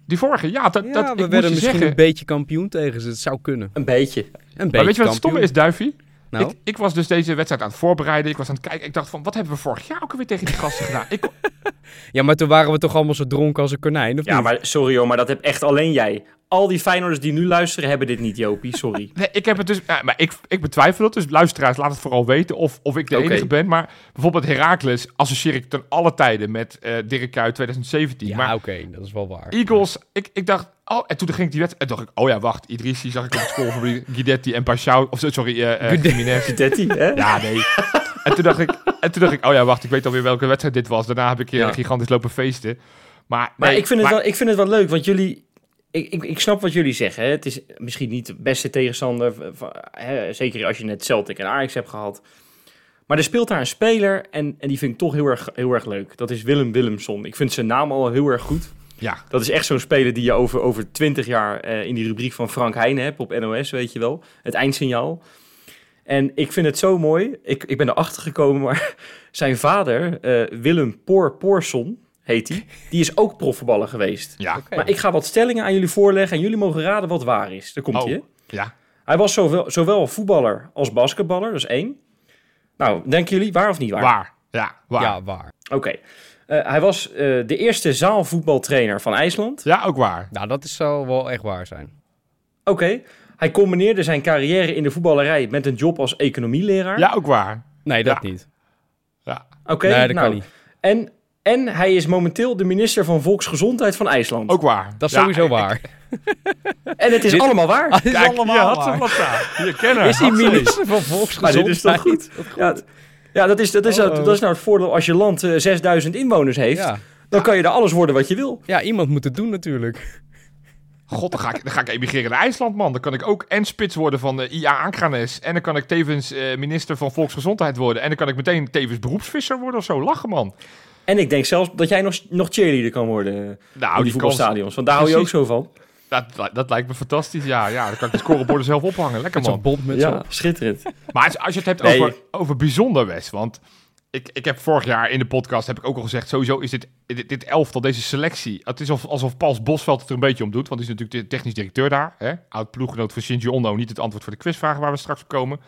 Die vorige, ja, dat, Ja, dat we ik moet werden je misschien zeggen. een beetje kampioen tegen ze. Het zou kunnen. Een beetje. Een beetje Maar weet je wat het stomme is, Duifie? Nou, Ik, ik was dus deze wedstrijd aan het voorbereiden. Ik was aan het kijken. Ik dacht van, wat hebben we vorig jaar ook alweer tegen die gasten gedaan? Ik, ja, maar toen waren we toch allemaal zo dronken als een konijn, of Ja, niet? maar sorry hoor, maar dat heb echt alleen jij. Al die Feyenoorders die nu luisteren hebben dit niet, Jopie. Sorry. nee, ik heb het dus... ja, maar ik, ik betwijfel het. Dus luisteraars, laat het vooral weten of, of ik de enige ben. Maar bijvoorbeeld Heracles associeer ik ten alle tijden met eh Dirk Kuyt 2017. Ja, oké, dat is wel waar. Eagles, ik, ik dacht... Oh, en toen ging ik die wedstrijd... En dacht ik, oh ja, wacht. Idrissi zag ik op het score van Guidetti en Pashao... Of sorry, eh eh Guidetti. Hè? Ja, nee. en, toen dacht ik, en toen dacht ik, oh ja, wacht, ik weet alweer welke wedstrijd dit was. Daarna heb ik hier Ja. gigantisch lopen feesten. Maar, Maar, nee, ik, vind het wel, ik vind het wel leuk, want jullie... Ik, ik, ik snap wat jullie zeggen. Hè? Het is misschien niet de beste tegenstander. van- Hè? Zeker als je net Celtic en Ajax hebt gehad. Maar er speelt daar een speler en, en die vind ik toch heel erg, heel erg leuk. Dat is Willem Willemson. Ik vind zijn naam al heel erg goed. Ja, Dat is echt zo'n speler die je over, over 20 jaar eh, in die rubriek van Frank Heijnen hebt op NOS, weet je wel. Het eindsignaal. En ik vind het zo mooi. Ik, ik ben erachter gekomen, maar zijn vader, eh, Willem Poor Poorson, heet hij. Die is ook profvoetballer geweest. ja. Maar ik ga wat stellingen aan jullie voorleggen en jullie mogen raden wat waar is. Daar komt Oh. hij. hè? ja. Hij was zowel, zowel voetballer als basketballer, dat is één. Nou, denken jullie waar of niet waar? Waar? Ja, waar? Ja, waar. Oké. Hij was eh, de eerste zaalvoetbaltrainer van IJsland. ook waar. Nou, dat is, zou wel echt waar zijn. Oké. Hij combineerde zijn carrière in de voetballerij met een job als economieleraar. Ja, ook waar. Nee, dat Ja. niet. Ja. Oké, nee, dat nou, kan niet. En, en hij is momenteel de minister van Volksgezondheid van IJsland. Ook waar. Dat is Ja, sowieso ik- waar. En het is Dit- allemaal waar. Dat is Kijk, allemaal je had waar. hem wat daar. Je kenner. Is hij minister van Maar Volksgezondheid? dit is toch goed? Ja, d- ja dat, is, dat, is, Oh. dat is nou het voordeel als je land eh, 6000 inwoners heeft. Ja. Dan kan je er alles worden wat je wil. ja, iemand moet het doen natuurlijk. God, dan ga, ik, dan ga ik emigreren naar IJsland, man. Dan kan ik ook en spits worden van de IA Ankranes. En dan kan ik tevens eh, minister van Volksgezondheid worden. En dan kan ik meteen tevens beroepsvisser worden of zo. Lachen, man. En ik denk zelfs dat jij nog, nog cheerleader kan worden eh, Nou, in die die voetbalstadions. Want daar hou je ook zo van. Dat, dat lijkt me fantastisch. Ja, ja, dan kan ik de scoreborden zelf ophangen. Lekker, Met man. bond met Ja, zo'n... schitterend. Maar als, als je het hebt Nee. over, over bijzonder, Wes. Want ik, ik heb vorig jaar in de podcast heb ik ook al gezegd... sowieso is dit, dit, dit elftal, deze selectie... het is alsof, alsof Paul Bosveld het er een beetje om doet. Want hij is natuurlijk de technisch directeur daar. Hè? Oud ploeggenoot van Shinji Ono. Niet het antwoord voor de quizvragen waar we straks op komen.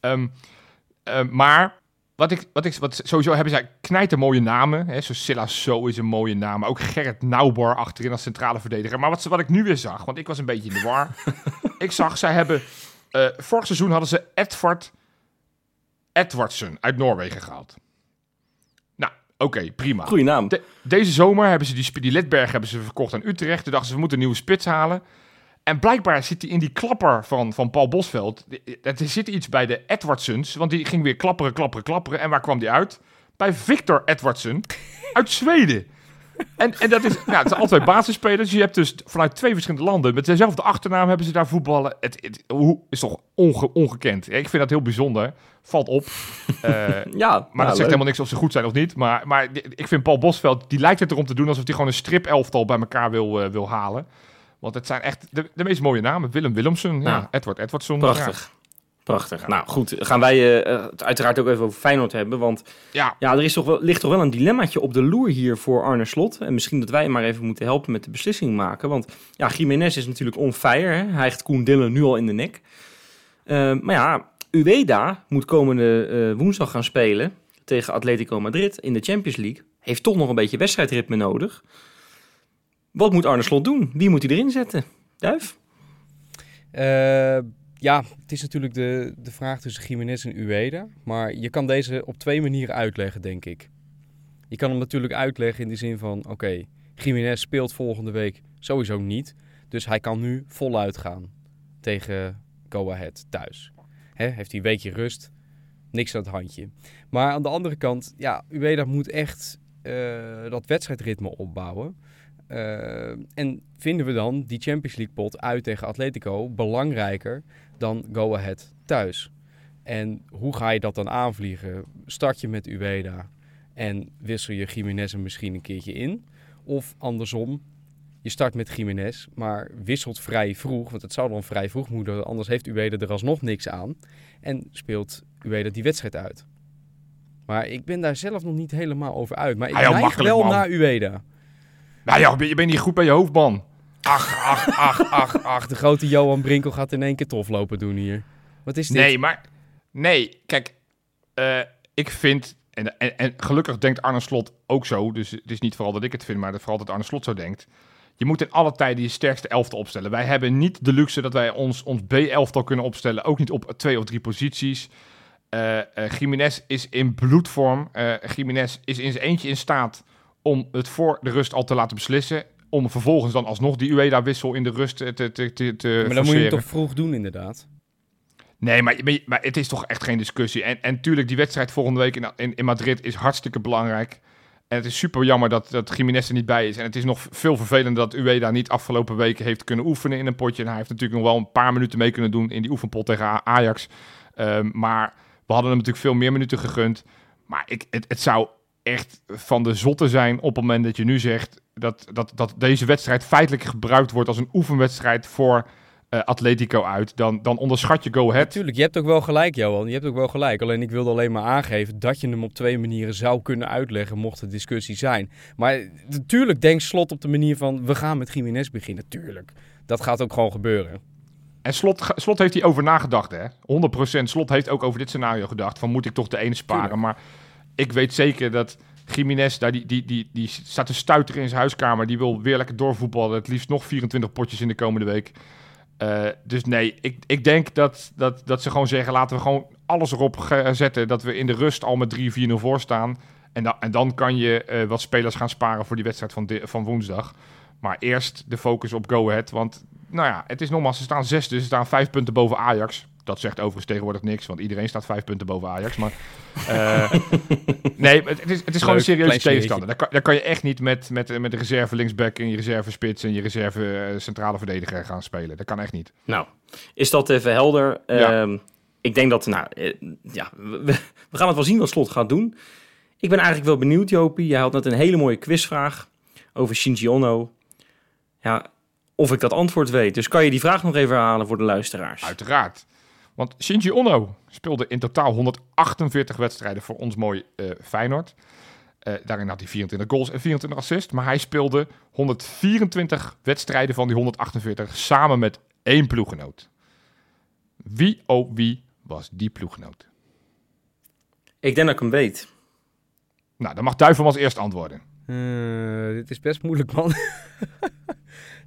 Ehm, ehm, maar... Wat ik, wat ik, wat sowieso hebben zij knijten mooie namen. Hè? Zo Silla So is een mooie naam. Maar ook Gerrit Naubar achterin als centrale verdediger. Maar wat, ze- wat ik nu weer zag, want ik was een beetje in de war. ik zag, zij hebben... eh, vorig seizoen hadden ze Edvard Edwardsen uit Noorwegen gehaald. Nou, oké, prima. Goeie naam. De- deze zomer hebben ze die Lidberg hebben ze verkocht aan Utrecht. Toen dachten ze, we moeten een nieuwe spits halen. En blijkbaar zit hij in die klapper van, van Paul Bosveld. Er zit iets bij de Edwardsons. Want die ging weer klapperen, klapperen, klapperen. En waar kwam die uit? Bij Victor Edwardsen uit Zweden. En, en dat is, ja, het zijn altijd basisspelers. Je hebt dus vanuit twee verschillende landen met dezelfde achternaam hebben ze daar voetballen. Het, is toch onge- ongekend. Ik vind dat heel bijzonder. Valt op. Eh, Ja, maar dat zegt helemaal niks of ze goed zijn of niet. Maar, maar ik vind Paul Bosveld, die lijkt het erom te doen alsof hij gewoon een strip-elftal bij elkaar wil, eh, wil halen. Want het zijn echt de, de meest mooie namen. Willem Willemsen, ja. Ja. Edward Edwardson. Prachtig. Prachtig. Nou goed, gaan wij eh, het uiteraard ook even over Feyenoord hebben. Want Ja, ja, er is toch wel, ligt toch wel een dilemmaatje op de loer hier voor Arne Slot. En misschien dat wij hem maar even moeten helpen met de beslissing maken. Want ja, Jiménez is natuurlijk on fire. Hè? Hij heeft Koen Dillen nu al in de nek. Eh, maar ja, Ueda moet komende eh, woensdag gaan spelen tegen Atletico Madrid in de Champions League. Heeft toch nog een beetje wedstrijdritme nodig. Wat moet Arne Slot doen? Wie moet hij erin zetten? Duif? Eh, ja, het is natuurlijk de, de vraag tussen Jiménez en Ueda. Maar je kan deze op twee manieren uitleggen, denk ik. Je kan hem natuurlijk uitleggen in de zin van... Oké, okay, Jiménez speelt volgende week sowieso niet. Dus hij kan nu voluit gaan tegen Go Ahead thuis. Heeft hij een weekje rust, niks aan het handje. Maar aan de andere kant, ja, Ueda moet echt uh, dat wedstrijdritme opbouwen. Uh, en vinden we dan die Champions League pot uit tegen Atletico belangrijker dan Go Ahead thuis? En hoe ga je dat dan aanvliegen? Start je met Ueda en wissel je Jiménez er misschien een keertje in? Of andersom, je start met Jiménez, maar wisselt vrij vroeg, want het zou dan vrij vroeg moeten, anders heeft Ueda er alsnog niks aan. En speelt Ueda die wedstrijd uit. Maar ik ben daar zelf nog niet helemaal over uit. Maar ik neig wel man. naar Ueda. Nou ja, je bent niet goed bij je hoofd, man. Ach, ach, ach, ach, ach. De grote Johan Brinkel gaat in één keer tof lopen doen hier. Wat is dit? Nee, maar... Nee, kijk. eh, ik vind... En, en, en gelukkig denkt Arne Slot ook zo. Dus het is niet vooral dat ik het vind, maar dat vooral dat Arne Slot zo denkt. Je moet in alle tijden je sterkste elftal opstellen. Wij hebben niet de luxe dat wij ons, ons B-elftal kunnen opstellen. Ook niet op twee of drie posities. Eh eh, Jiménez is in bloedvorm. Eh Jiménez is in zijn eentje in staat om het voor de rust al te laten beslissen. Om vervolgens dan alsnog die Ueda-wissel in de rust te, te, te, te maar dan moet je het toch vroeg doen, inderdaad. Nee, maar, maar, het is toch echt geen discussie. En, en tuurlijk, die wedstrijd volgende week in, in, in Madrid is hartstikke belangrijk. En het is super jammer dat, dat Jiménez er niet bij is. En het is nog veel vervelender dat Ueda niet afgelopen weken heeft kunnen oefenen in een potje. En hij heeft natuurlijk nog wel een paar minuten mee kunnen doen in die oefenpot tegen Ajax. Ehm, maar we hadden hem natuurlijk veel meer minuten gegund. Maar ik, het, het zou echt van de zotte zijn op het moment dat je nu zegt dat, dat, dat deze wedstrijd feitelijk gebruikt wordt als een oefenwedstrijd voor eh, Atletico uit. Dan, dan onderschat je Go Ahead. Natuurlijk, je hebt ook wel gelijk, Johan. Je hebt ook wel gelijk. Alleen ik wilde alleen maar aangeven dat je hem op twee manieren zou kunnen uitleggen, mocht er discussie zijn. Maar natuurlijk denkt Slot op de manier van, we gaan met Jiménez beginnen. Tuurlijk. Dat gaat ook gewoon gebeuren. En Slot, Slot heeft hierover nagedacht, hè? 100%. Slot heeft ook over dit scenario gedacht. Van moet ik toch de ene sparen? Tuurlijk. Maar ik weet zeker dat Jiménez, daar die, die, die, die staat te stuiteren in zijn huiskamer. Die wil weer lekker doorvoetballen. Het liefst nog 24 potjes in de komende week. Eh, dus nee, ik, ik denk dat, dat, dat ze gewoon zeggen: laten we gewoon alles erop zetten. Dat we in de rust al met 3-4-0 voor staan. En, da- en dan kan je eh, wat spelers gaan sparen voor die wedstrijd van, van woensdag. Maar eerst de focus op Go Ahead. Want nou ja, het is nogmaals, ze staan zes, dus ze staan vijf punten boven Ajax. Dat zegt overigens tegenwoordig niks, want iedereen staat vijf punten boven Ajax. Maar eh, nee, het, het is, het is gewoon een serieuze tegenstander. Daar kan, daar kan je echt niet met, met, met de reserve linksback en je reserve spits en je reserve eh, centrale verdediger gaan spelen. Dat kan echt niet. Nou, is dat even helder? Ja. Ehm, ik denk dat, nou, eh, ja, we, we gaan het wel zien wat Slot gaat doen. Ik ben eigenlijk wel benieuwd, Jopie. Jij had net een hele mooie quizvraag over Shinji Ono. Ja, of ik dat antwoord weet. Dus kan je die vraag nog even herhalen voor de luisteraars? Uiteraard. Want Shinji Ono speelde in totaal 148 wedstrijden voor ons mooi eh, Feyenoord. Eh, daarin had hij 24 goals en 24 assists. Maar hij speelde 124 wedstrijden van die 148 samen met één ploeggenoot. Wie, oh wie, was die ploeggenoot? Ik denk dat ik hem weet. Nou, dan mag Duivel als eerst antwoorden. Eh, dit is best moeilijk, man.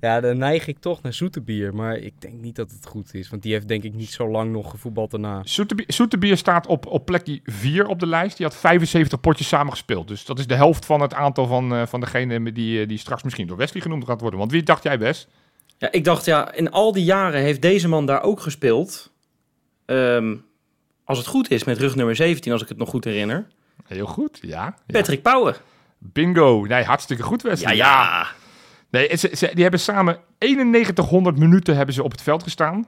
ja, dan neig ik toch naar Zoetebier. Maar ik denk niet dat het goed is. Want die heeft denk ik niet zo lang nog gevoetbald daarna. Soeterbier, Soeterbier staat op, op plekje 4 op de lijst. Die had 75 potjes samen gespeeld. Dus dat is de helft van het aantal van, eh, van degene die, eh, die straks misschien door Wesley genoemd gaat worden. Want wie dacht jij, Wes? Ja, ik dacht, ja, in al die jaren heeft deze man daar ook gespeeld. Ehm, als het goed is, met rug nummer 17, als ik het nog goed herinner. Heel goed, ja. ja. Patrick Power. Bingo. Nee, hartstikke goed, Ja, Wesley. ja. Nee, ze, ze- die hebben samen 9100 minuten hebben ze op het veld gestaan.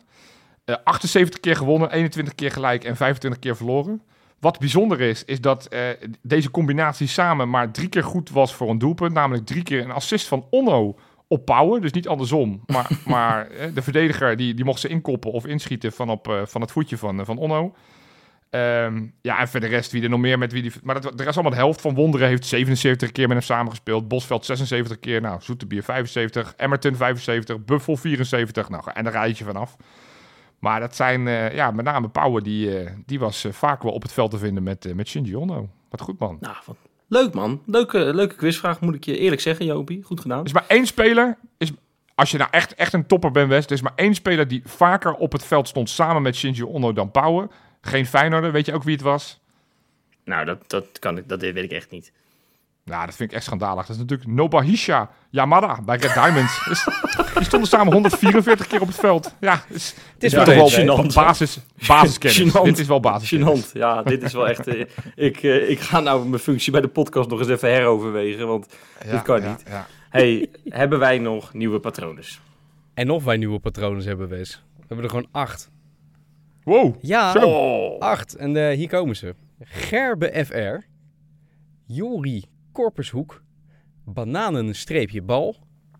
Eh, 78 keer gewonnen, 21 keer gelijk en 25 keer verloren. Wat bijzonder is, is dat eh, deze combinatie samen maar drie keer goed was voor een doelpunt. Namelijk drie keer een assist van Onno op. Dus niet andersom. Maar, maar eh, de verdediger die, die mocht ze inkoppen of inschieten van, op, eh, van het voetje van, eh, van Onno. Ehm, ja, en voor de rest, wie er nog meer met wie die... Maar dat, de rest allemaal de helft van Wonderen heeft 77 keer met hem samengespeeld. Bosveld 76 keer, nou, Zoeterbier 75. Emmerton 75, Buffel 74. Nou, en een rijtje vanaf. Maar dat zijn, eh, ja, met name Power, die, eh, die was eh, vaak wel op het veld te vinden met, met Shinji Ono. Wat goed, man. Nou, wat leuk man. Leuke, leuke quizvraag, moet ik je eerlijk zeggen, Jopie. Goed gedaan. Er is maar één speler, is als je nou echt, echt een topper bent, West, er is maar één speler die vaker op het veld stond samen met Shinji Ono dan Pauwen. Geen Feyenoorder, weet je ook wie het was? Nou, dat, dat, kan ik, dat weet ik echt niet. Nou, dat vind ik echt schandalig. Dat is natuurlijk Nobahisha Yamada bij Red Diamonds. Dus, die stonden samen 144 keer op het veld. Ja, dus, Het is Ja, wel toch deze, wel hè? gênant. basis, basiskennis. Dit is wel basiskennis. Gênant. Ja, dit is wel echt... eh, ik, eh, ik ga nou mijn functie bij de podcast nog eens even heroverwegen, want... Dit kan ja, niet. ja. hey, hebben wij nog nieuwe patronen? En of wij nieuwe patronen hebben, Wes. We hebben er gewoon acht. Wow. Ja, Zo. Oh. acht. En eh, hier komen ze. Gerbe FR. Jori Korpershoek. Bananen-bal.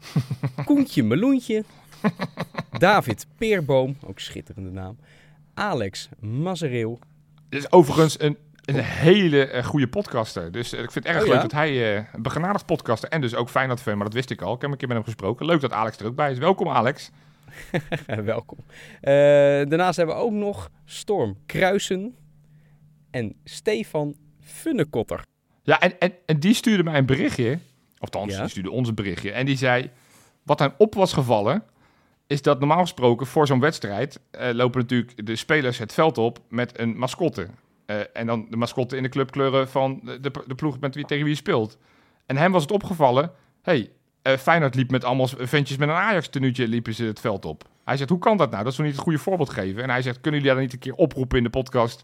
Koentje Meloentje. David Peerboom. Ook schitterende naam. Alex Mazereel. Dit is overigens een, een hele eh, goede podcaster. Dus eh, ik vind het erg Oh, leuk ja? dat hij eh, een begenadigd podcaster en dus ook Feyenoord fan, maar dat wist ik al. Ik heb een keer met hem gesproken. Leuk dat Alex er ook bij is. Welkom Alex. Welkom. Eh, daarnaast hebben we ook nog Storm Kruisen. En Stefan Funnekotter. Ja, en, en, en die stuurde mij een berichtje. Althans, Ja? die stuurde ons een berichtje. En die zei, wat hem op was gevallen, is dat normaal gesproken voor zo'n wedstrijd eh, lopen natuurlijk de spelers het veld op met een mascotte. Eh, en dan de mascotte in de clubkleuren van de, de, de ploeg met wie, tegen wie je speelt. En hem was het opgevallen, hey, eh, Feyenoord liep met allemaal ventjes met een Ajax-tenuutje liepen ze het veld op. Hij zegt, hoe kan dat nou? Dat is toch niet het goede voorbeeld geven? En hij zegt, kunnen jullie dat niet een keer oproepen in de podcast?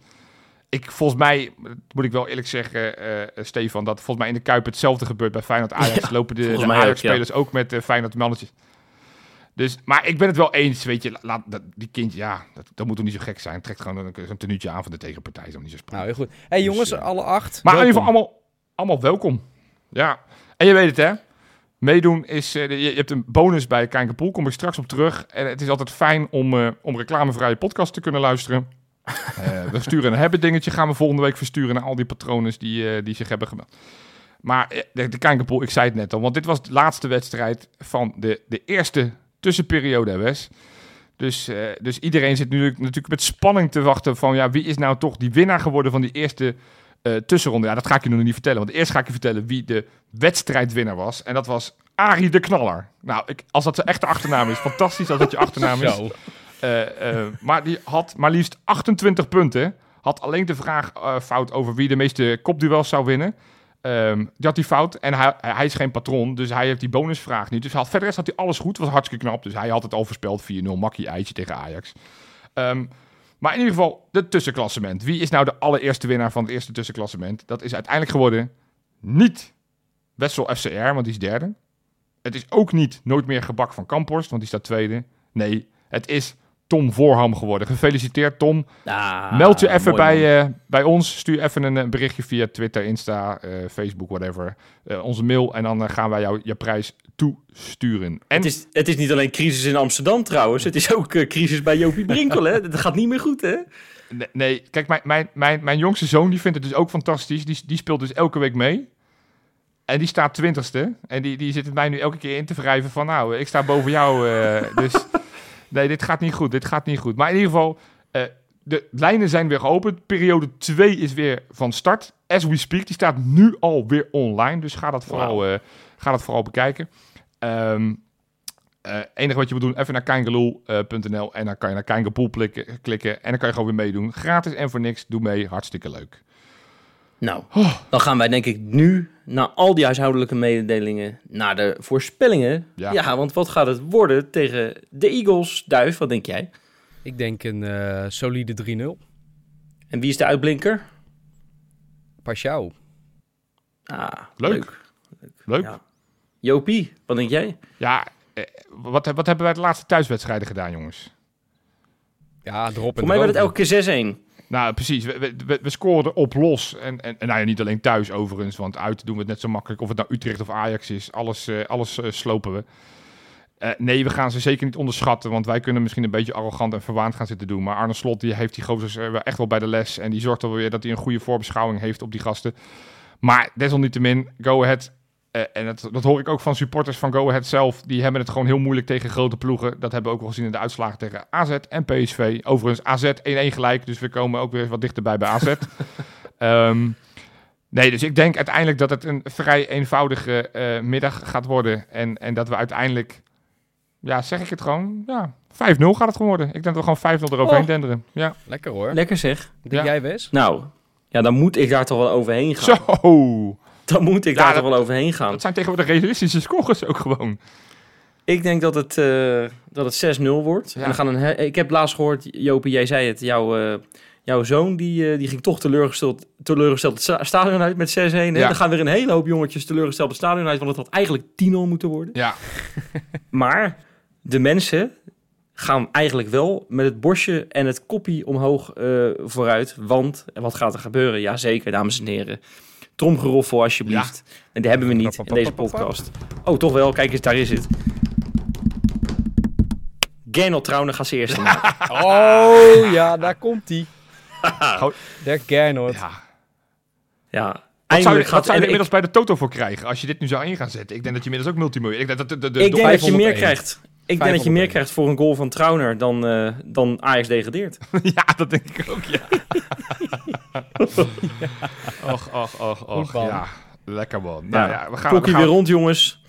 Ik, volgens mij, moet ik wel eerlijk zeggen, eh, eh, Stefan, dat volgens mij in de Kuip hetzelfde gebeurt bij Feyenoord Ajax. lopen de, ook, Ajax-spelers ook, met uh, Feyenoord mannetjes. Dus, maar ik ben het wel eens, weet je, laat, dat, die kindje, ja, dat, dat moet toch niet zo gek zijn. Trekt gewoon een, een tenuutje aan van de tegenpartij, is niet zo Nou, spannend. heel goed. hey, jongens, eh, alle acht. Maar in ieder welkom. geval allemaal, allemaal welkom. Ja, en je weet het hè. Meedoen is, eh, je, je hebt een bonus bij Kijkenpoel, kom ik straks op terug. En het is altijd fijn om, eh, om reclamevrije podcast te kunnen luisteren. Eh, we sturen een hebben dingetje, gaan we volgende week versturen naar al die patronen die, die zich hebben gemeld. Maar de, de Kijkenpoel, ik zei het net al, want dit was de laatste wedstrijd van de, de eerste tussenperiode, Wes. Dus, dus iedereen zit nu natuurlijk met spanning te wachten van ja, wie is nou toch die winnaar geworden van die eerste eh, tussenronde. Ja, dat ga ik je nog niet vertellen. Want eerst ga ik je vertellen wie de wedstrijdwinnaar was. En dat was Arie de Knaller. Nou, ik, als dat zijn echte achternaam is, fantastisch als dat je achternaam is. Eh, maar die had maar liefst 28 punten. Had alleen de vraag fout over wie de meeste kopduels zou winnen. Ehm, die had die fout. En hij, hij is geen patron, dus hij heeft die bonusvraag niet. Dus hij had, verder had hij alles goed. Was hartstikke knap. Dus hij had het al voorspeld 4-0 makkie eitje tegen Ajax. Ehm, maar in ieder geval, de tussenklassement. Wie is nou de allereerste winnaar van het eerste tussenklassement? Dat is uiteindelijk geworden niet Wessel FCR, want die is derde. Het is ook niet Nooit meer gebak van Kamphorst, want die staat tweede. Nee, het is Tom Voorham geworden. Gefeliciteerd Tom. Ah, Meld je even bij, eh, bij ons. Stuur even een, eh, berichtje via Twitter, Insta, eh, Facebook, whatever. Onze mail en dan gaan wij jou je prijs toesturen. En Het is, het is niet alleen crisis in Amsterdam trouwens. Het is ook crisis bij Jopie Brinkel, hè? Dat gaat niet meer goed, hè? Nee, nee, kijk, mijn, mijn, mijn, mijn jongste zoon die vindt het dus ook fantastisch. Die, die speelt dus elke week mee. En die staat twintigste. En die, die zit het mij nu elke keer in te wrijven van... nou, ik sta boven jou. dus nee, dit gaat niet goed. Dit gaat niet goed. Maar in ieder geval, eh, de lijnen zijn weer geopend. Periode 2 is weer van start. As we speak. Die staat nu al weer online. Dus ga dat vooral, eh, ga dat vooral bekijken. Eh, enige wat je moet doen, even naar kangaloo.nl en dan kan je naar klikken, klikken en dan kan je gewoon weer meedoen. Gratis en voor niks, doe mee, hartstikke leuk. Nou, dan gaan wij denk ik nu, na al die huishoudelijke mededelingen, naar de voorspellingen. Ja. Ja, want wat gaat het worden tegen de Eagles? Duif, wat denk jij? Ik denk een eh, solide 3-0. En wie is de uitblinker? Pashao. Ah, Leuk. leuk. Leuk. Ja. Jopie, wat denk jij? Ja, eh, wat, wat hebben wij de laatste thuiswedstrijden gedaan, jongens? Ja, erop en Voor mij werd het elke keer 6-1. Nou, precies. We, we, we, op los. En, en, en nou ja, niet alleen thuis overigens, want uit doen we het net zo makkelijk. Of het nou Utrecht of Ajax is, alles, eh, alles eh, slopen we. Eh, nee, we gaan ze zeker niet onderschatten, want wij kunnen misschien een beetje arrogant en verwaand gaan zitten doen. Maar Arne Slot die heeft die gozers echt wel bij de les en die zorgt alweer dat hij een goede voorbeschouwing heeft op die gasten. Maar desalniettemin, Go Ahead, eh, en dat, dat hoor ik ook van supporters van Go Ahead zelf, die hebben het gewoon heel moeilijk tegen grote ploegen. Dat hebben we ook wel gezien in de uitslagen tegen AZ en PSV. Overigens, AZ 1-1 gelijk, dus we komen ook weer wat dichterbij bij AZ. Ehm, nee, dus ik denk uiteindelijk dat het een vrij eenvoudige eh, middag gaat worden. En, en dat we uiteindelijk ja, zeg ik het gewoon. Ja, 5-0 gaat het gewoon worden. Ik denk dat we gewoon 5-0 eroverheen Oh. denderen. Ja. Lekker hoor. Lekker zeg. Denk Ja. jij, Wes? Nou, ja, dan moet ik daar toch wel overheen gaan. Zo. Dan moet ik Ja, daar dat- wel overheen gaan. Dat zijn tegenwoordig realistische scores ook gewoon. Ik denk dat het, eh, dat het 6-0 wordt. Ja. En dan gaan een ik heb laatst gehoord, Jopie, jij zei het, jouw, eh, jouw zoon die, eh, die ging toch teleurgesteld, teleurgesteld het sta- stadion uit met 6-1. hè? Ja. Dan gaan weer een hele hoop jongetjes teleurgesteld het stadion uit, want het had eigenlijk 10-0 moeten worden. Ja. Maar de mensen gaan eigenlijk wel met het borstje en het koppie omhoog vooruit. Want wat gaat er gebeuren? Jazeker, dames en heren. Tromgeroffel alsjeblieft. En die hebben we niet in deze podcast. Oh, toch wel. Kijk eens, daar is het. Gernot Trauner gaat ze eerst. Oh, ja, daar komt hij. Der Gernot. ja. Ja, Wat zou, je, wat zou je er ik, inmiddels bij de Toto voor krijgen als je dit nu zou in gaan zetten? Ik denk dat je inmiddels ook multimiljoen. Ik denk dat de, de, de, ik de- denk dat je meer 501. krijgt. Ik denk dat je meer 501. krijgt voor een goal van Trauner dan, eh, dan Ajax degradeert. ja, dat denk ik ook, ja. Och, och, och, och. Ja, lekker man. Nou ja, we gaan, we Klokje gaan weer rond, jongens.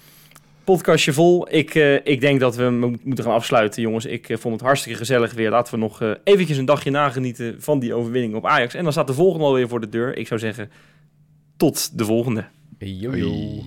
Podcastje vol. Ik, eh, ik denk dat we mo- moeten gaan afsluiten, jongens. Ik eh, vond het hartstikke gezellig weer. Laten we nog eventjes een dagje nagenieten van die overwinning op Ajax. En dan staat de volgende alweer voor de deur. Ik zou zeggen, tot de volgende. Yo.